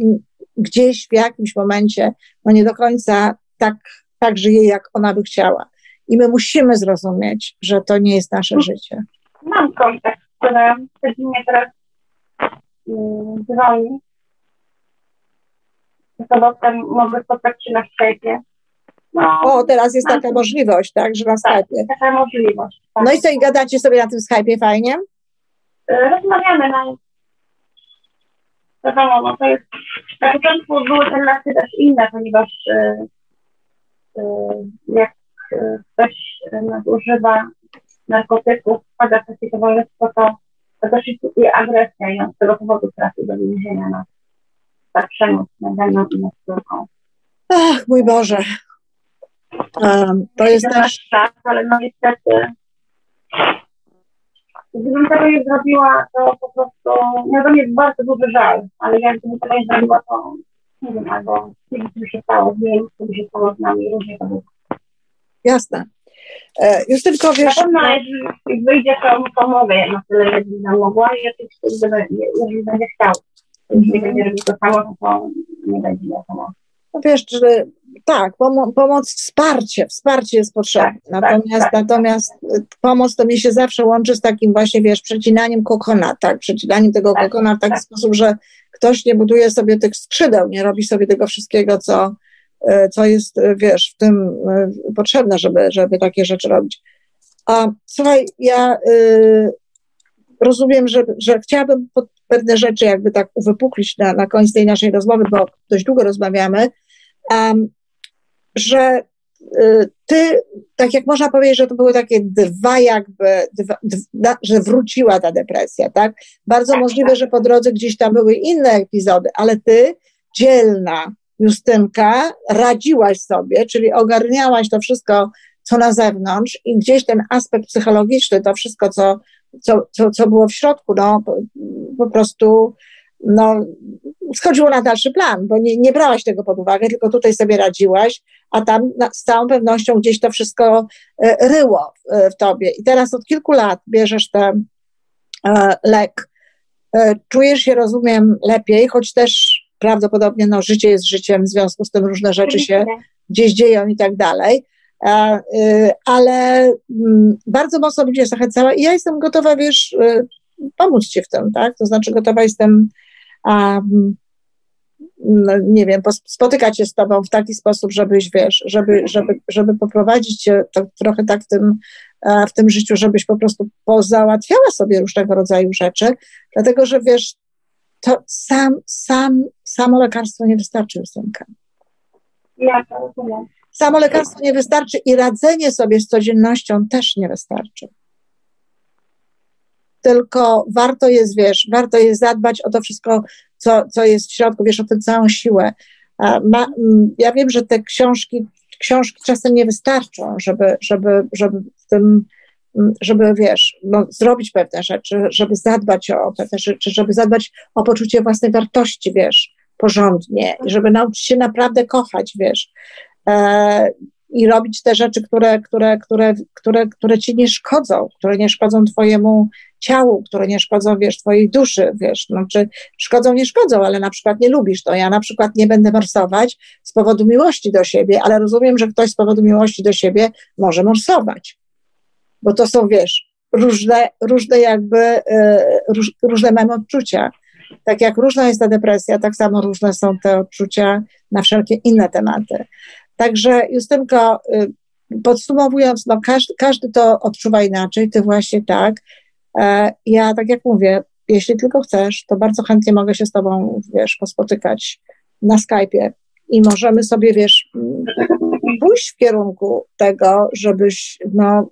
gdzieś w jakimś momencie, no nie do końca tak, tak żyje, jak ona by chciała. I my musimy zrozumieć, że to nie jest nasze życie mam kontakt, które codziennie teraz um, dzwoni. Sobotę mogę spotkać się na Skype'ie. No, o, teraz jest taka możliwość, tak, że na tak, Skype'ie. taka możliwość. Tak. No i co, i gadacie sobie na tym Skype'ie fajnie? E, rozmawiamy, no. Wiadomo, no to jest, na początku były te relacje też inne, ponieważ y, y, jak ktoś nadużywa narkotyków, wpada w takie towarzystwo, to, to też istnieje agresja i on z tego powodu trafi do więzienia na, za przemoc nad daną i nad córką. Ach, mój Boże. Um, to jest też... Czas, ale no niestety gdybym tego nie zrobiła, to po prostu, no to jest bardzo duży żal, ale jak gdybym tego nie zrobiła, to nie wiem, albo wiem, co się stało z nim, co się stało z nami, różnie to było. Jasne. E, już tylko wiesz... Na pewno, jeżeli wyjdzie, to pomogę na tyle, jak będę mogła i jeżeli będzie chciał. Jeśli będzie robił to samo, to nie będzie miał pomocy. No wiesz, że tak, pomo pomoc, wsparcie, wsparcie jest potrzebne. Tak, natomiast, tak, natomiast tak. pomoc to mi się zawsze łączy z takim właśnie, wiesz, przecinaniem kokona, tak, przecinaniem tego tak, kokona w taki tak. sposób, że ktoś nie buduje sobie tych skrzydeł, nie robi sobie tego wszystkiego, co, co jest, e, wiesz, w tym e, potrzebne, żeby, żeby takie rzeczy robić. A słuchaj, ja y, rozumiem, że, że chciałabym pewne rzeczy jakby tak uwypuklić na, na koniec tej naszej rozmowy, bo dość długo rozmawiamy, um, że y, ty, tak jak można powiedzieć, że to były takie dwa jakby, dwa, dwa, że wróciła ta depresja, tak? Bardzo możliwe, że po drodze gdzieś tam były inne epizody, ale ty, dzielna Justynka, radziłaś sobie, czyli ogarniałaś to wszystko, co na zewnątrz i gdzieś ten aspekt psychologiczny, to wszystko, co, co, co, co było w środku, no po, prostu no, schodziło na dalszy plan, bo nie, nie brałaś tego pod uwagę, tylko tutaj sobie radziłaś, a tam na, z całą pewnością gdzieś to wszystko e, ryło w, e, w tobie. I teraz od kilku lat bierzesz ten e, lek. Czujesz się, rozumiem, lepiej, choć też prawdopodobnie no, życie jest życiem, w związku z tym różne rzeczy się gdzieś dzieją i tak dalej. E, ale mm, bardzo mocno będzie zachęcała i ja jestem gotowa, wiesz, pomóc ci w tym, tak? To znaczy gotowa jestem um, no, nie wiem, spotykać się z tobą w taki sposób, żebyś, wiesz, żeby, żeby, żeby poprowadzić cię to, trochę tak w tym, w tym życiu, żebyś po prostu pozałatwiała sobie różnego rodzaju rzeczy, dlatego, że wiesz, to sam, sam, samo lekarstwo nie wystarczy, Justynka. Samo lekarstwo nie wystarczy i radzenie sobie z codziennością też nie wystarczy tylko warto jest, wiesz, warto jest zadbać o to wszystko, co, co jest w środku, wiesz, o tę całą siłę. Ma, ja wiem, że te książki, książki czasem nie wystarczą, żeby, żeby, żeby w tym, żeby, wiesz, no, zrobić pewne rzeczy, żeby zadbać o pewne rzeczy, żeby zadbać o poczucie własnej wartości, wiesz, porządnie, żeby nauczyć się naprawdę kochać, wiesz. E, i robić te rzeczy, które, które, które, które, które ci nie szkodzą, które nie szkodzą twojemu ciału, które nie szkodzą, wiesz, twojej duszy, wiesz, no, czy szkodzą, nie szkodzą, ale na przykład nie lubisz to. Ja na przykład nie będę morsować z powodu miłości do siebie, ale rozumiem, że ktoś z powodu miłości do siebie może morsować. Bo to są, wiesz, różne, różne jakby, e, róż, różne mamy odczucia. Tak jak różna jest ta depresja, tak samo różne są te odczucia na wszelkie inne tematy. Także Justynko, y, podsumowując, no każdy, każdy to odczuwa inaczej, ty właśnie tak. E, ja, tak jak mówię, jeśli tylko chcesz, to bardzo chętnie mogę się z tobą, wiesz, pospotykać na Skype'ie i możemy sobie, wiesz, pójść w kierunku tego, żebyś, no,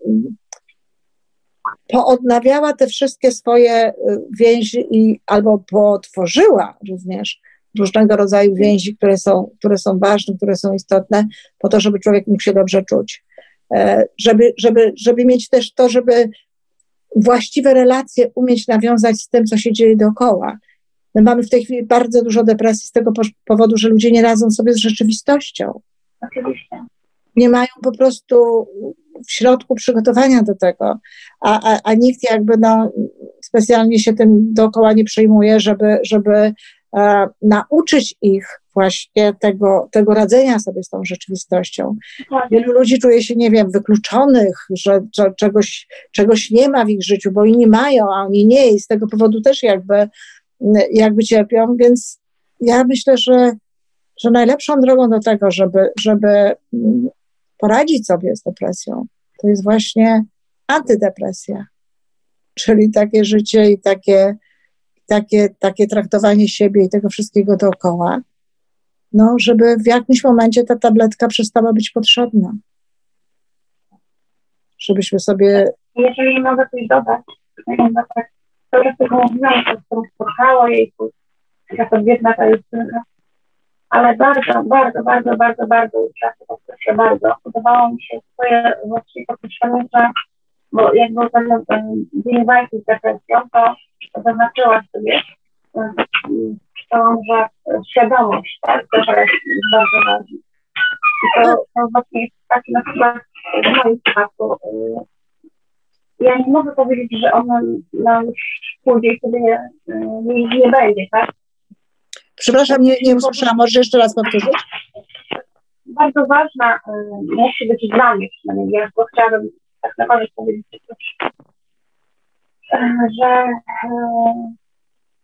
poodnawiała te wszystkie swoje y, więzi i albo potworzyła również różnego rodzaju więzi, które są, które są ważne, które są istotne, po to, żeby człowiek mógł się dobrze czuć. E, żeby, żeby, żeby mieć też to, żeby właściwe relacje umieć nawiązać z tym, co się dzieje dookoła. My mamy w tej chwili bardzo dużo depresji z tego powodu, że ludzie nie radzą sobie z rzeczywistością. Oczywiście. Nie mają po prostu w środku przygotowania do tego, a, a, a nikt jakby no, specjalnie się tym dookoła nie przejmuje, żeby, żeby e, nauczyć ich właśnie tego, tego radzenia sobie z tą rzeczywistością. Wielu ludzi czuje się, nie wiem, wykluczonych, że, że, czegoś, czegoś nie ma w ich życiu, bo inni mają, a oni nie i z tego powodu też jakby, jakby cierpią, więc ja myślę, że, że najlepszą drogą do tego, żeby, żeby poradzić sobie z depresją, to jest właśnie antydepresja, czyli takie życie i takie takie, takie traktowanie siebie i tego wszystkiego dookoła, no, żeby w jakimś momencie ta tabletka przestała być potrzebna. Żebyśmy sobie. Jeżeli mogę coś dodać, tak, to, że tego mówiłam, to spotkało jej, jaka biedna ta jest ale bardzo, bardzo, bardzo, bardzo, bardzo często proszę bardzo, podobało mi się swoje właściwie określenie, że bo jak był ten, ten dzień walki z depresją, to zaznaczyłaś sobie myślałam, że świadomość, tak, to jest bardzo ważna. I to, to właśnie jest taki na przykład w moim przypadku, ja nie mogę powiedzieć, że ona na już pójdzie sobie nie, nie, nie będzie, tak? Przepraszam, nie, nie usłyszałam, może jeszcze raz powtórzyć? Bardzo ważna y, musi być dla mnie przynajmniej, ja to chciałabym tak naprawdę powiedzieć, że y,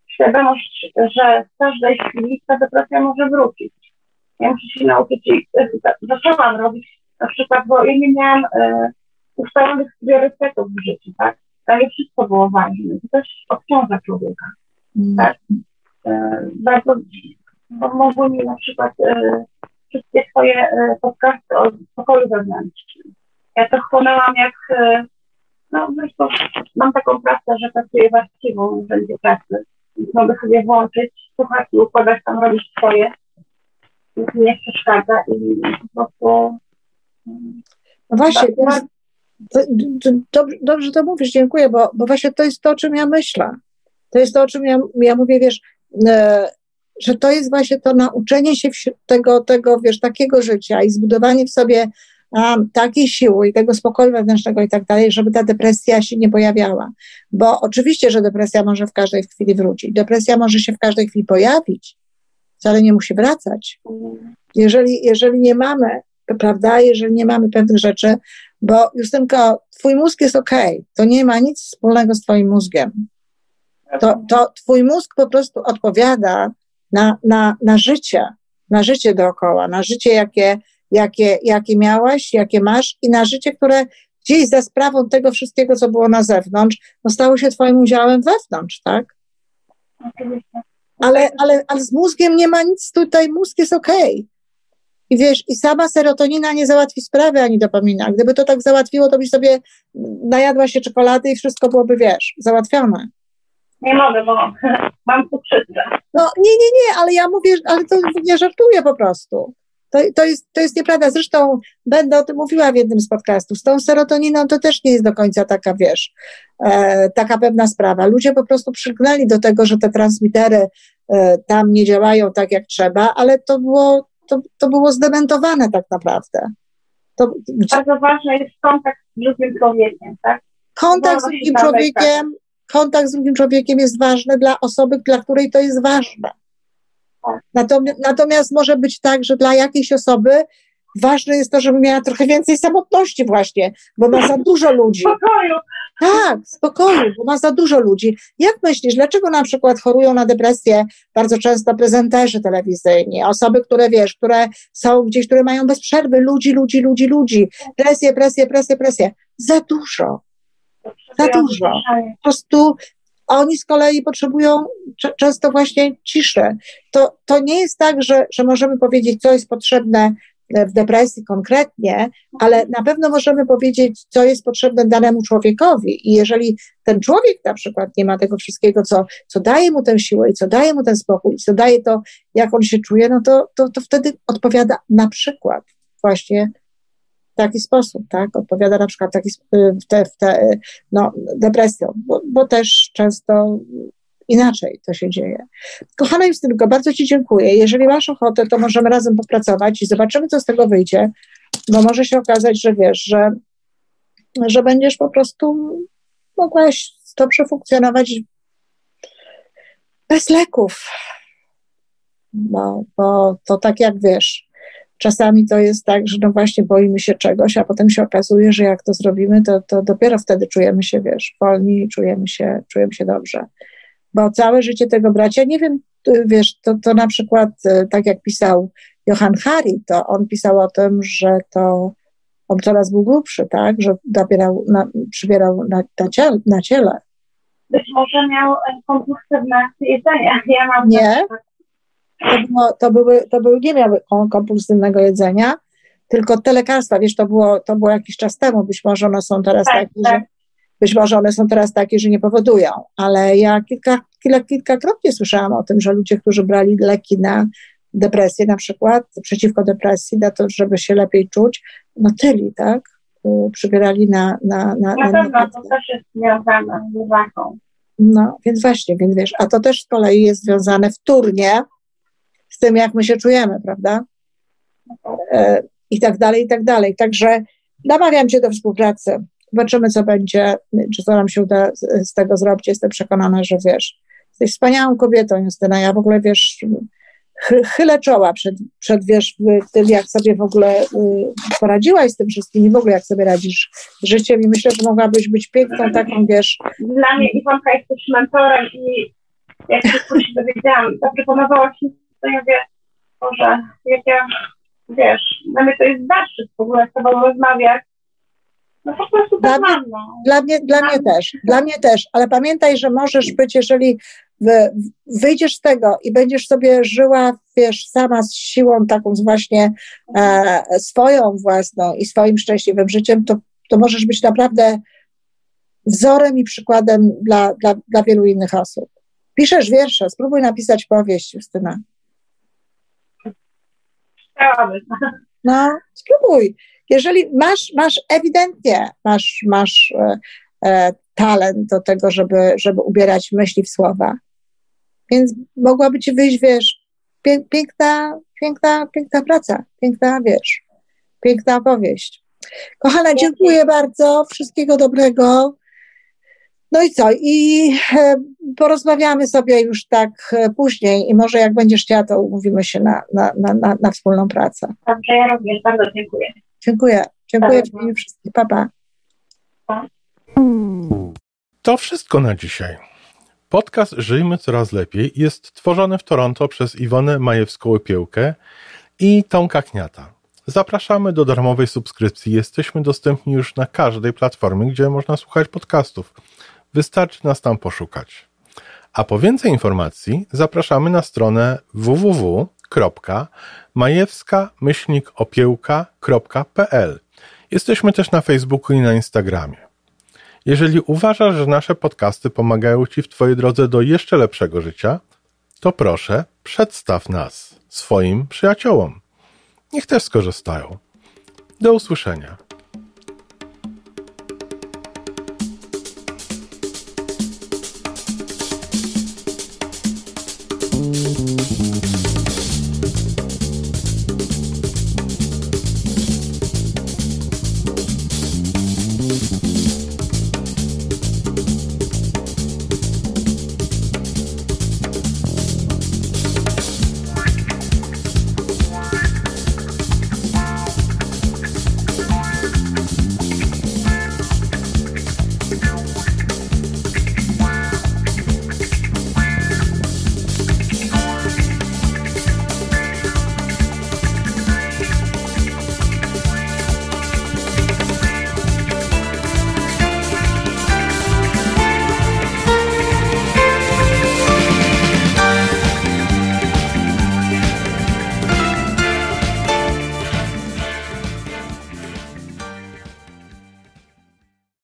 świadomość, że w każdej chwili ta depresja może wrócić. Ja muszę się nauczyć i zaczęłam robić na przykład, bo ja nie miałam e, ustalonych priorytetów w życiu, tak? Dla mnie wszystko było ważne. To też obciąża człowieka, mm. tak? E, bardzo, bo mogły mi na przykład e, wszystkie twoje e, podcasty o pokoju wewnętrznym. Ja to chłonęłam jak, no zresztą mam taką pracę, że pracuję w urzędzie pracy mogę sobie włączyć, słuchać i układać tam, robić swoje. Nic mi nie przeszkadza i po prostu... No właśnie, tak, dobrze, dobrze to mówisz, dziękuję, bo, bo właśnie to jest to, o czym ja myślę. To jest to, o czym ja, ja mówię, wiesz, że to jest właśnie to nauczenie się tego, tego, wiesz, takiego życia i zbudowanie w sobie um, takiej siły i tego spokoju wewnętrznego i tak dalej, żeby ta depresja się nie pojawiała. Bo oczywiście, że depresja może w każdej chwili wrócić. Depresja może się w każdej chwili pojawić, wcale nie musi wracać. Jeżeli, jeżeli nie mamy, prawda, jeżeli nie mamy pewnych rzeczy, bo Justynko, twój mózg jest ok, to nie ma nic wspólnego z twoim mózgiem. To, to twój mózg po prostu odpowiada na, na, na życie, na życie dookoła, na życie, jakie, jakie, jakie miałaś, jakie masz i na życie, które gdzieś za sprawą tego wszystkiego, co było na zewnątrz, no stało się twoim udziałem wewnątrz, tak? Ale, ale, ale z mózgiem nie ma nic tutaj, mózg jest okej. Okay. I wiesz, i sama serotonina nie załatwi sprawy ani dopamina. Gdyby to tak załatwiło, to byś sobie najadła się czekolady i wszystko byłoby, wiesz, załatwione. Nie mogę, bo mam cukrzycę. No nie, nie, nie, ale ja mówię, ale to nie żartuję po prostu. To, to, jest, to jest nieprawda. Zresztą będę o tym mówiła w jednym z podcastów. Z tą serotoniną to też nie jest do końca taka, wiesz, e, taka pewna sprawa. Ludzie po prostu przylgnęli do tego, że te transmitery e, tam nie działają tak, jak trzeba, ale to było, to, to było zdementowane tak naprawdę. To, Bardzo ważny jest kontakt z drugim człowiekiem, tak? Kontakt z drugim człowiekiem, kontakt z drugim człowiekiem jest ważny dla osoby, dla której to jest ważne. Natomiast, natomiast może być tak, że dla jakiejś osoby ważne jest to, żeby miała trochę więcej samotności właśnie, bo ma za dużo ludzi. Spokoju. Tak, spokoju, bo ma za dużo ludzi. Jak myślisz, dlaczego na przykład chorują na depresję bardzo często prezenterzy telewizyjni, osoby, które wiesz, które są gdzieś, które mają bez przerwy ludzi, ludzi, ludzi, ludzi, presję, presję, presję, presję. Za dużo. Za dużo. Po prostu oni z kolei potrzebują często właśnie ciszy. To, to nie jest tak, że, że możemy powiedzieć, co jest potrzebne w depresji konkretnie, ale na pewno możemy powiedzieć, co jest potrzebne danemu człowiekowi. I jeżeli ten człowiek na przykład nie ma tego wszystkiego, co, co daje mu tę siłę i co daje mu ten spokój, i co daje to, jak on się czuje, no to, to, to wtedy odpowiada na przykład właśnie taki sposób, tak? Odpowiada na przykład taki, w te, w te, no, depresją, bo, bo też często inaczej to się dzieje. Kochana Justynko, bardzo Ci dziękuję. Jeżeli masz ochotę, to możemy razem popracować i zobaczymy, co z tego wyjdzie, bo może się okazać, że wiesz, że, że będziesz po prostu mogłaś dobrze funkcjonować bez leków. Bo, bo to tak jak wiesz, czasami to jest tak, że no właśnie boimy się czegoś, a potem się okazuje, że jak to zrobimy, to, to dopiero wtedy czujemy się, wiesz, wolni i czujemy się, czujemy się dobrze bo całe życie tego bracia, nie wiem, wiesz, to, to na przykład, e, tak jak pisał Johan Hari, to on pisał o tym, że to on coraz był głupszy, tak, że dobierał, na, przybierał na, na, ciele, na ciele. Być może miał e, kompulsywne jedzenie. Ja mam nie, to, było, to, były, to były, nie miały kompulsywnego jedzenia, tylko te lekarstwa, wiesz, to było, to było jakiś czas temu, być może one są teraz tak, takie, tak. że być może one są teraz takie, że nie powodują, ale ja kilka, kilka, kilkakrotnie słyszałam o tym, że ludzie, którzy brali leki na depresję na przykład, przeciwko depresji, na to, żeby się lepiej czuć, no tyli, tak? Y, przybierali na... Na, na, na, na pewno to też jest związane z uwagą. No, więc właśnie, więc wiesz, a to też z kolei jest związane wtórnie z tym, jak my się czujemy, prawda? E, I tak dalej, i tak dalej. Także namawiam Cię do współpracy. Zobaczymy, co będzie, czy co nam się uda z, tego zrobić. Jestem przekonana, że wiesz, jesteś wspaniałą kobietą, Justyna. Ja w ogóle, wiesz, chylę czoła przed, przed wiesz, tym, jak sobie w ogóle y, poradziłaś z tym wszystkim i w ogóle jak sobie radzisz z życiem i myślę, że mogłabyś być piękną taką, wiesz... Dla mnie Iwonka jest też mentorem i jak się dowiedziałam, zaproponowałaś mi, to ja wiem, że jak ja, wiesz, dla mnie to jest zaszczyt w ogóle z tobą rozmawiać, no po prostu dla mnie, no. dla mnie, dla mnie też, dla mnie też, ale pamiętaj, że możesz być, jeżeli wyjdziesz z tego i będziesz sobie żyła, wiesz, sama z siłą taką właśnie e, swoją własną i swoim szczęśliwym życiem, to, to możesz być naprawdę wzorem i przykładem dla, dla, dla wielu innych osób. Piszesz wiersze, spróbuj napisać powieść, Justyna. No, spróbuj. Jeżeli masz, masz ewidentnie, masz, masz e, e, talent do tego, żeby, żeby ubierać myśli w słowa, więc mogłaby ci wyjść, wiesz, piękna, piękna, piękna praca, piękna, wiesz, piękna opowieść. Kochana, dziękuję bardzo, wszystkiego dobrego. No i co? I e, porozmawiamy sobie już tak e, później i może jak będziesz chciała, to umówimy się na, na, na, na wspólną pracę. Dobrze, ja również bardzo dziękuję. Dziękuję. Dziękuję Ci wszystkim. Pa, pa. To wszystko na dzisiaj. Podcast Żyjmy Coraz Lepiej jest tworzony w Toronto przez Iwonę Majewską-Piełkę i Tomka Kniata. Zapraszamy do darmowej subskrypcji. Jesteśmy dostępni już na każdej platformie, gdzie można słuchać podcastów. Wystarczy nas tam poszukać. A po więcej informacji zapraszamy na stronę www.majewska-opiełka.pl. Jesteśmy też na Facebooku i na Instagramie. Jeżeli uważasz, że nasze podcasty pomagają Ci w Twojej drodze do jeszcze lepszego życia, to proszę, przedstaw nas swoim przyjaciołom. Niech też skorzystają. Do usłyszenia.